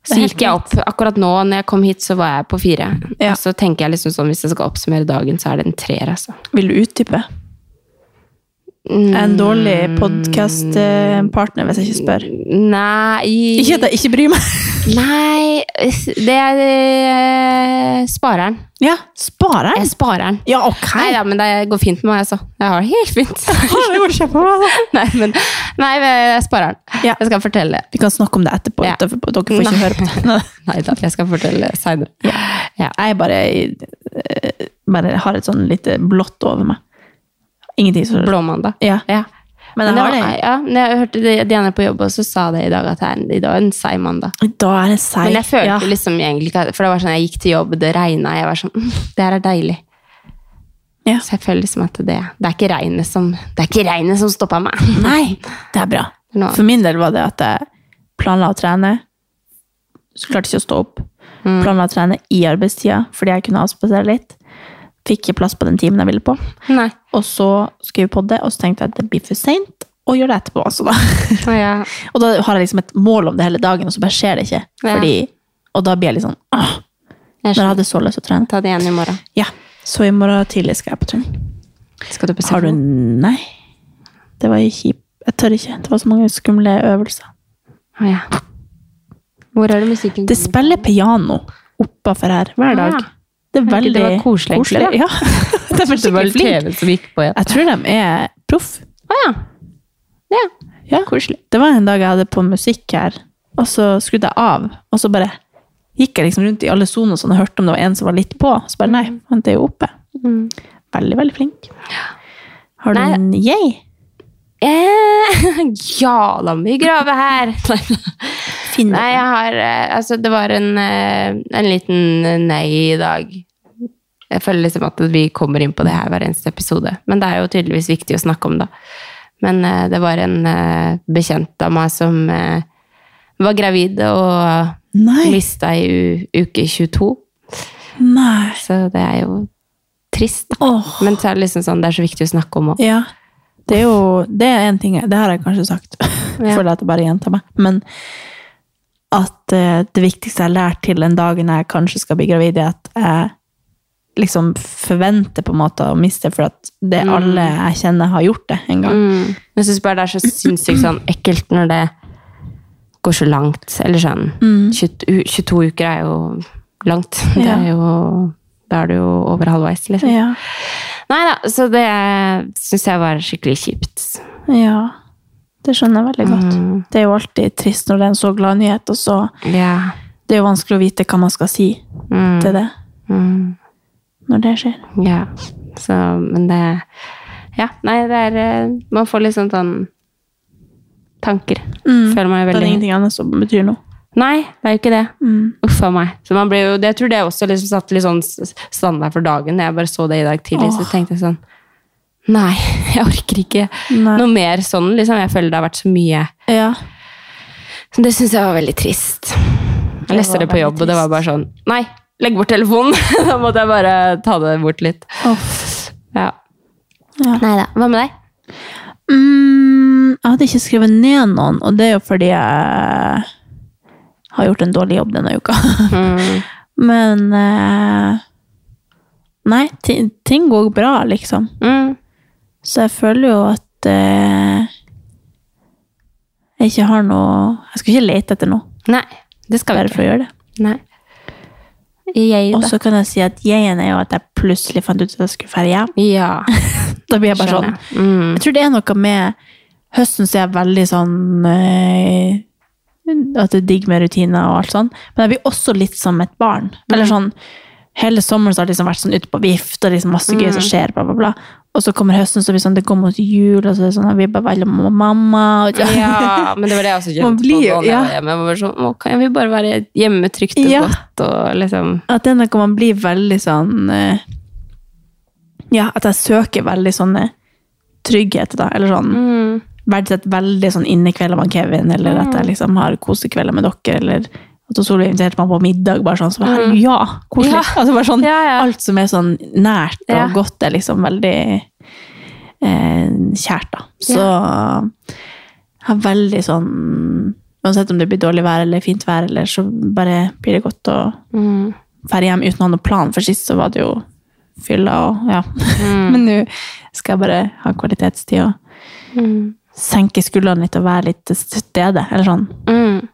[SPEAKER 1] Så gikk jeg opp, akkurat nå når jeg kom hit, så var jeg på fire.
[SPEAKER 2] Ja.
[SPEAKER 1] Og så tenker jeg liksom sånn, hvis jeg skal oppsummere dagen, så er det en treer, altså.
[SPEAKER 2] Vil du utdype? En dårlig podkastpartner, hvis jeg ikke spør.
[SPEAKER 1] Nei
[SPEAKER 2] Ikke at jeg ikke bryr meg.
[SPEAKER 1] Nei, det er spareren.
[SPEAKER 2] Ja, spareren?
[SPEAKER 1] Jeg
[SPEAKER 2] den?
[SPEAKER 1] sparer den.
[SPEAKER 2] Ja, ok.
[SPEAKER 1] Nei da, men det går fint med meg, altså. Jeg har det helt fint. <laughs>
[SPEAKER 2] det går kjempebra.
[SPEAKER 1] nei, men nei, jeg sparer den.
[SPEAKER 2] Ja.
[SPEAKER 1] Jeg skal fortelle.
[SPEAKER 2] Vi kan snakke om det etterpå.
[SPEAKER 1] Ja.
[SPEAKER 2] Dere får ikke
[SPEAKER 1] Nei.
[SPEAKER 2] høre på det. <laughs>
[SPEAKER 1] Nei da, jeg skal fortelle seinere. Ja.
[SPEAKER 2] Jeg bare, eh, bare har et sånn lite blått over meg. Ingenting som
[SPEAKER 1] Blåmandag.
[SPEAKER 2] Ja.
[SPEAKER 1] Ja.
[SPEAKER 2] Men jeg
[SPEAKER 1] det var,
[SPEAKER 2] det.
[SPEAKER 1] ja, når jeg hørte det- Diana på jobb også sa det i dag, at det er en, i dag en seig mandag.
[SPEAKER 2] Da er det seig.
[SPEAKER 1] Men jeg følte
[SPEAKER 2] ja.
[SPEAKER 1] liksom egentlig ikke For det var sånn, jeg gikk til jobb, det regna, jeg var sånn mm, Det her er deilig.
[SPEAKER 2] Ja.
[SPEAKER 1] Så jeg føler liksom at det, det er ikke regnet som Det er ikke regnet som stoppa meg. <laughs>
[SPEAKER 2] Nei, det er bra. For min del var det at jeg planla å trene. Så klarte ikke å stå opp.
[SPEAKER 1] Mm.
[SPEAKER 2] Planla å trene i arbeidstida fordi jeg kunne avspasere litt. Fikk ikke plass på den timen jeg ville på.
[SPEAKER 1] Nei.
[SPEAKER 2] Og så skulle vi podde, og så tenkte jeg at det blir for seint å gjøre det etterpå. Altså, da.
[SPEAKER 1] Oh, ja. <laughs>
[SPEAKER 2] og da har jeg liksom et mål om det hele dagen, og så bare skjer det ikke.
[SPEAKER 1] Ja.
[SPEAKER 2] Fordi, og da blir jeg litt sånn åh,
[SPEAKER 1] Jeg
[SPEAKER 2] Når jeg hadde så lyst til å trene.
[SPEAKER 1] Ta det igjen i morgen.
[SPEAKER 2] Ja, Så i morgen tidlig skal jeg på trening.
[SPEAKER 1] Skal du på
[SPEAKER 2] Har du Nei. Det var kjip. Jeg tør ikke. Det var så mange skumle øvelser.
[SPEAKER 1] Å, ja. Hvor er det musikken?
[SPEAKER 2] Det spiller piano oppafor her hver dag.
[SPEAKER 1] Ah. <laughs>
[SPEAKER 2] Det er veldig
[SPEAKER 1] det var koselig, koselig.
[SPEAKER 2] Ja. det er
[SPEAKER 1] det var
[SPEAKER 2] skikkelig flink.
[SPEAKER 1] Som gikk på igjen.
[SPEAKER 2] Jeg tror de er proff.
[SPEAKER 1] Å ja. Ja.
[SPEAKER 2] Ja. Koselig. Det var en dag jeg hadde på musikk her, og så skrudde jeg av, og så bare gikk jeg liksom rundt i alle soner sånn, og hørte om det var en som var litt på. Så bare nei, han er jo oppe.
[SPEAKER 1] Mm.
[SPEAKER 2] Veldig, veldig flink. Har du
[SPEAKER 1] Nei.
[SPEAKER 2] en yay?
[SPEAKER 1] Eh, <laughs> ja, la meg grave her. <laughs>
[SPEAKER 2] Finn
[SPEAKER 1] Nei, jeg har eh, Altså, det var en, eh, en liten nei i dag. Jeg føler liksom at vi kommer inn på det her hver eneste episode. Men det er jo tydeligvis viktig å snakke om da. Men eh, det var en eh, bekjent av meg som eh, var gravid og
[SPEAKER 2] Nei.
[SPEAKER 1] mista i u uke 22.
[SPEAKER 2] Nei.
[SPEAKER 1] Så det er jo trist.
[SPEAKER 2] Åh.
[SPEAKER 1] Men så er det liksom sånn, det er så viktig å snakke om òg.
[SPEAKER 2] Ja. Det er jo det er en ting jeg- Det har jeg kanskje sagt.
[SPEAKER 1] Ja. <laughs>
[SPEAKER 2] Føler at jeg bare gjentar meg. Men at eh, det viktigste jeg har lært til den dagen jeg kanskje skal bli gravid, er at jeg liksom forventer på en måte å miste, for at det
[SPEAKER 1] Mm.
[SPEAKER 2] alle jeg kjenner, har gjort det en gang.
[SPEAKER 1] Mm. Jeg syns bare det er så sinnssykt sånn ekkelt når det går så langt. Eller sånn 20, u- 22 uker er jo langt. <laughs> Det er jo, da er du jo over halvveis, liksom.
[SPEAKER 2] Ja.
[SPEAKER 1] Nei da, så det syns jeg var skikkelig kjipt.
[SPEAKER 2] ja. Det skjønner jeg veldig godt.
[SPEAKER 1] Mm.
[SPEAKER 2] Det er jo alltid trist når det er en så glad nyhet, og så
[SPEAKER 1] yeah.
[SPEAKER 2] Det er jo vanskelig å vite hva man skal si
[SPEAKER 1] Mm.
[SPEAKER 2] til det
[SPEAKER 1] Mm.
[SPEAKER 2] når det skjer.
[SPEAKER 1] Ja. Så, men det Ja, nei, det er eh, Man får litt sånn sånn tanker. Føler meg
[SPEAKER 2] Det er
[SPEAKER 1] veldig
[SPEAKER 2] ingenting annet som betyr noe.
[SPEAKER 1] Nei, det er jo ikke det.
[SPEAKER 2] Mm.
[SPEAKER 1] Uff a meg. Så man blir jo, det, jeg tror det også liksom satte litt sånn standard for dagen. Jeg bare så det i dag tidlig, så tenkte jeg sånn Nei, <laughs> jeg orker ikke
[SPEAKER 2] Nei.
[SPEAKER 1] noe mer sånn. liksom. Jeg føler det har vært så mye.
[SPEAKER 2] Ja.
[SPEAKER 1] Så det syns jeg var veldig trist. Jeg leste det på
[SPEAKER 2] jobb,
[SPEAKER 1] jobb, og det var bare sånn Nei, legg bort telefonen! <laughs> da måtte jeg bare ta det bort litt.
[SPEAKER 2] Oh.
[SPEAKER 1] Ja.
[SPEAKER 2] Ja.
[SPEAKER 1] Nei da. Hva med deg?
[SPEAKER 2] Mm, jeg hadde ikke skrevet ned noen, og det er jo fordi jeg har gjort en dårlig jobb denne uka.
[SPEAKER 1] Mm. <laughs>
[SPEAKER 2] Men eh, Nei, ting går bra, liksom.
[SPEAKER 1] Mm.
[SPEAKER 2] Så jeg føler jo at eh, jeg ikke har noe Jeg skal ikke lete etter noe,
[SPEAKER 1] Nei, det skal vi
[SPEAKER 2] bare
[SPEAKER 1] ikke.
[SPEAKER 2] for å gjøre det.
[SPEAKER 1] Nei. Jeg,
[SPEAKER 2] Og
[SPEAKER 1] da.
[SPEAKER 2] så kan jeg si at jeg-en er jo at jeg plutselig fant ut at jeg skulle dra hjem.
[SPEAKER 1] Ja. <laughs>
[SPEAKER 2] Da blir jeg bare sånn
[SPEAKER 1] Skjønner. Mm.
[SPEAKER 2] Jeg tror det er noe med høsten så er jeg veldig sånn eh, At det er digg med rutiner og alt sånn. Men jeg blir også litt som et barn. Eller sånn Hele sommeren så har det liksom vært sånn ute på vift, og liksom masse gøy som skjer, bla, bla, bla. Og så kommer høsten, så blir det sånn, det går mot jul, og så er det sånn, vi er bare velger mamma. Og,
[SPEAKER 1] Ja, men det var det jeg også <laughs>
[SPEAKER 2] gjemte
[SPEAKER 1] kjente
[SPEAKER 2] blir
[SPEAKER 1] på
[SPEAKER 2] ja.
[SPEAKER 1] Jeg var sånn, «Å, kan vi bare være hjemme trygt og
[SPEAKER 2] Ja.
[SPEAKER 1] godt og liksom
[SPEAKER 2] At det er noe man blir veldig sånn eh, Ja, at jeg søker veldig sånne trygghet, da. Eller sånn
[SPEAKER 1] mm.
[SPEAKER 2] verdsetter veldig sånn innekvelder med Kevin, eller at jeg liksom har kosekvelder med dere, eller at Solveig inviterte meg på middag, bare sånn, så bare, mm. ja, koselig.
[SPEAKER 1] Ja. <laughs>
[SPEAKER 2] Altså bare sånn,
[SPEAKER 1] Ja, ja.
[SPEAKER 2] alt som er sånn nært og godt er liksom veldig eh, kjært, da. Så jeg har veldig sånn, uansett om det blir dårlig vær eller fint vær, eller så bare blir det godt å
[SPEAKER 1] Mm.
[SPEAKER 2] fære hjem uten å ha noen plan, for sist så var det jo fylla og ja. <laughs> Men nå skal jeg bare ha kvalitetstid og
[SPEAKER 1] Mm.
[SPEAKER 2] senke skuldrene litt og være litt til stede. Eller sånn.
[SPEAKER 1] Mm.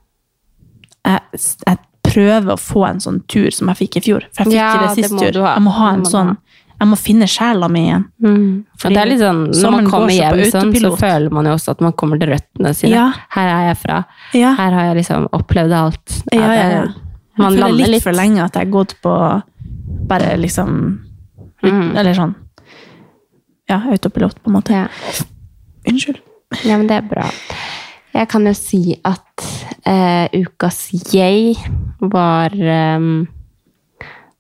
[SPEAKER 2] Jeg, jeg prøver å få en sånn tur som jeg fikk i fjor. For jeg fikk
[SPEAKER 1] Ja,
[SPEAKER 2] ikke det
[SPEAKER 1] det
[SPEAKER 2] sist
[SPEAKER 1] må
[SPEAKER 2] tur. Jeg må ha en
[SPEAKER 1] må
[SPEAKER 2] sånn. Jeg må finne sjela mi igjen.
[SPEAKER 1] Og det er litt sånn, Når man kommer hjem, sånn, så føler man jo også at man kommer til røttene sine.
[SPEAKER 2] Ja.
[SPEAKER 1] Her er jeg fra.
[SPEAKER 2] Ja.
[SPEAKER 1] Her har jeg liksom opplevd alt.
[SPEAKER 2] Ja, ja, ja.
[SPEAKER 1] Jeg Man
[SPEAKER 2] føler litt,
[SPEAKER 1] litt.
[SPEAKER 2] for lenge at jeg har gått på bare liksom
[SPEAKER 1] Mm.
[SPEAKER 2] Eller sånn Ja, autopilot, på en måte.
[SPEAKER 1] Ja.
[SPEAKER 2] Unnskyld.
[SPEAKER 1] ja, men det er bra. Jeg kan jo si at eh, ukas jeg var um,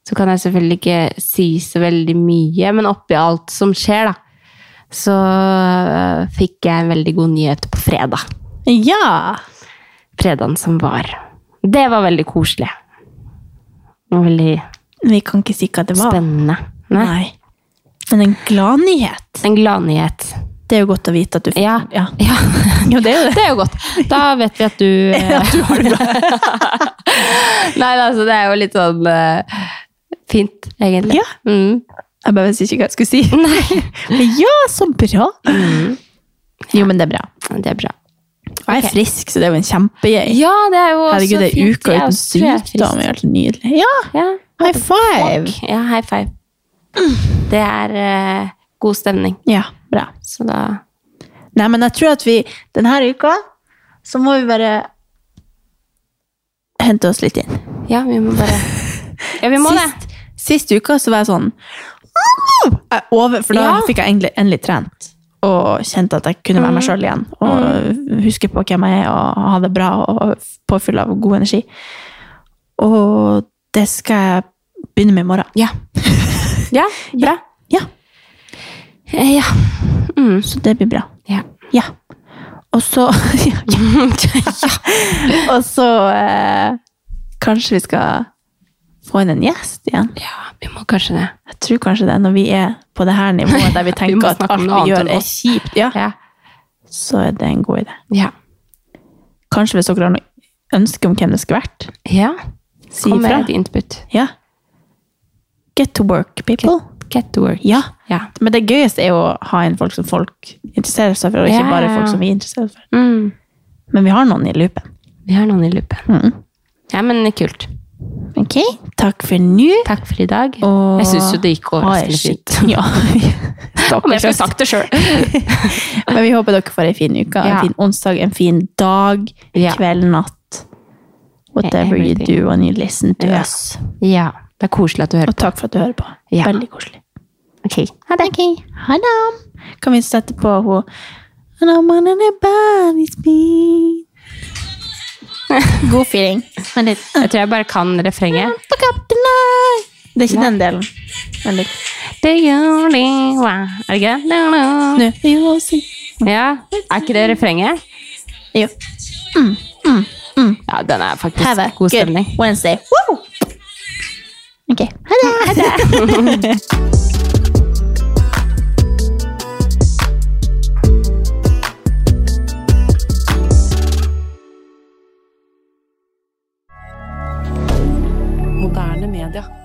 [SPEAKER 1] Så kan jeg selvfølgelig ikke si så veldig mye, men oppi alt som skjer, da, så uh, fikk jeg en veldig god nyhet på fredag.
[SPEAKER 2] Ja!
[SPEAKER 1] Fredagen som var. Det var veldig koselig. Og veldig
[SPEAKER 2] Vi kan ikke si hva det var.
[SPEAKER 1] spennende. Nei.
[SPEAKER 2] Nei. Men en gladnyhet.
[SPEAKER 1] En gladnyhet.
[SPEAKER 2] Det er jo godt å vite at du
[SPEAKER 1] Ja.
[SPEAKER 2] ja. <laughs>
[SPEAKER 1] ja.
[SPEAKER 2] Jo, det er jo det.
[SPEAKER 1] Det er jo godt. Da vet vi at du, <laughs> eh, <laughs> Nei, altså, det er jo litt sånn uh, fint, egentlig.
[SPEAKER 2] Ja.
[SPEAKER 1] Mm.
[SPEAKER 2] Jeg bare visste ikke hva jeg skulle si. Men ja, så bra! Jo, men det er bra.
[SPEAKER 1] Det er bra.
[SPEAKER 2] Og jeg er frisk, så det er jo en kjempegøy.
[SPEAKER 1] Ja, det er jo
[SPEAKER 2] Herregud,
[SPEAKER 1] det
[SPEAKER 2] er
[SPEAKER 1] uka
[SPEAKER 2] uten sykdom helt nydelig. Ja,
[SPEAKER 1] Ja.
[SPEAKER 2] high five!
[SPEAKER 1] Ja, high five. Det er uh, god stemning.
[SPEAKER 2] Ja, bra.
[SPEAKER 1] Så da
[SPEAKER 2] Nei, men jeg tror at vi denne uka så må vi bare hente oss litt inn.
[SPEAKER 1] Ja, vi må bare Ja, vi må det.
[SPEAKER 2] sist, sist uka så var jeg sånn jeg over, For da
[SPEAKER 1] Ja.
[SPEAKER 2] fikk jeg endelig, endelig trent og kjente at jeg kunne være meg sjøl igjen. Og huske på hvem jeg er og ha det bra og påfyll av god energi. Og det skal jeg begynne med i morgen.
[SPEAKER 1] Ja. <laughs> Ja, bra.
[SPEAKER 2] Ja,
[SPEAKER 1] Ja. Mm.
[SPEAKER 2] Så det blir bra.
[SPEAKER 1] ja.
[SPEAKER 2] Ja. Og så <laughs> ja, <laughs> ja. Og så eh, kanskje vi skal få inn en gjest igjen.
[SPEAKER 1] Ja, vi må kanskje det.
[SPEAKER 2] Jeg tror kanskje det, når vi er på det her nivået <laughs> der vi
[SPEAKER 1] Vi
[SPEAKER 2] tenker at alt vi gjør er kjipt, ja,
[SPEAKER 1] Ja.
[SPEAKER 2] så er det en god idé.
[SPEAKER 1] Ja.
[SPEAKER 2] Kanskje hvis dere har noe ønske om hvem det skulle vært,
[SPEAKER 1] ja.
[SPEAKER 2] si
[SPEAKER 1] Kom med
[SPEAKER 2] ifra.
[SPEAKER 1] et input.
[SPEAKER 2] Ja. Get to work, people.
[SPEAKER 1] Get to work.
[SPEAKER 2] Ja.
[SPEAKER 1] Ja.
[SPEAKER 2] Men det gøyeste er jo å ha inn folk som folk interesserer seg for, og ikke bare folk som vi interesserer oss for.
[SPEAKER 1] Mm.
[SPEAKER 2] Men vi har noen i loopen.
[SPEAKER 1] Vi har noen i loopen.
[SPEAKER 2] Mm.
[SPEAKER 1] Ja, men kult.
[SPEAKER 2] Ok, takk for nå.
[SPEAKER 1] Takk for i dag.
[SPEAKER 2] Og
[SPEAKER 1] Jeg syns jo det gikk overraskende fint. <laughs>
[SPEAKER 2] Ja.
[SPEAKER 1] Om jeg skulle sagt det sjøl. <laughs>
[SPEAKER 2] Men vi håper dere får en fin uke,
[SPEAKER 1] Ja.
[SPEAKER 2] en fin onsdag, en fin dag,
[SPEAKER 1] Ja.
[SPEAKER 2] kveld, natt. Whatever you do when you listen to
[SPEAKER 1] Ja.
[SPEAKER 2] us.
[SPEAKER 1] Ja. Det er koselig at du hører på.
[SPEAKER 2] Og takk for at du hører på. Veldig koselig.
[SPEAKER 1] Ok. Ha det.
[SPEAKER 2] Okay. ha det. Kan vi sette på henne And I'm on anybody's beat. God feeling. Men litt.
[SPEAKER 1] Jeg tror jeg bare kan refrenget.
[SPEAKER 2] The. Det er ikke den delen. Men litt.
[SPEAKER 1] Do you really Er det ikke det? No, no. Ja. Er ikke det refrenget?
[SPEAKER 2] Jo.
[SPEAKER 1] Ja, den er faktisk
[SPEAKER 2] Have a
[SPEAKER 1] god stemning.
[SPEAKER 2] Wednesday. Woo! Ok, ha det. Ha det. <laughs> D'accord.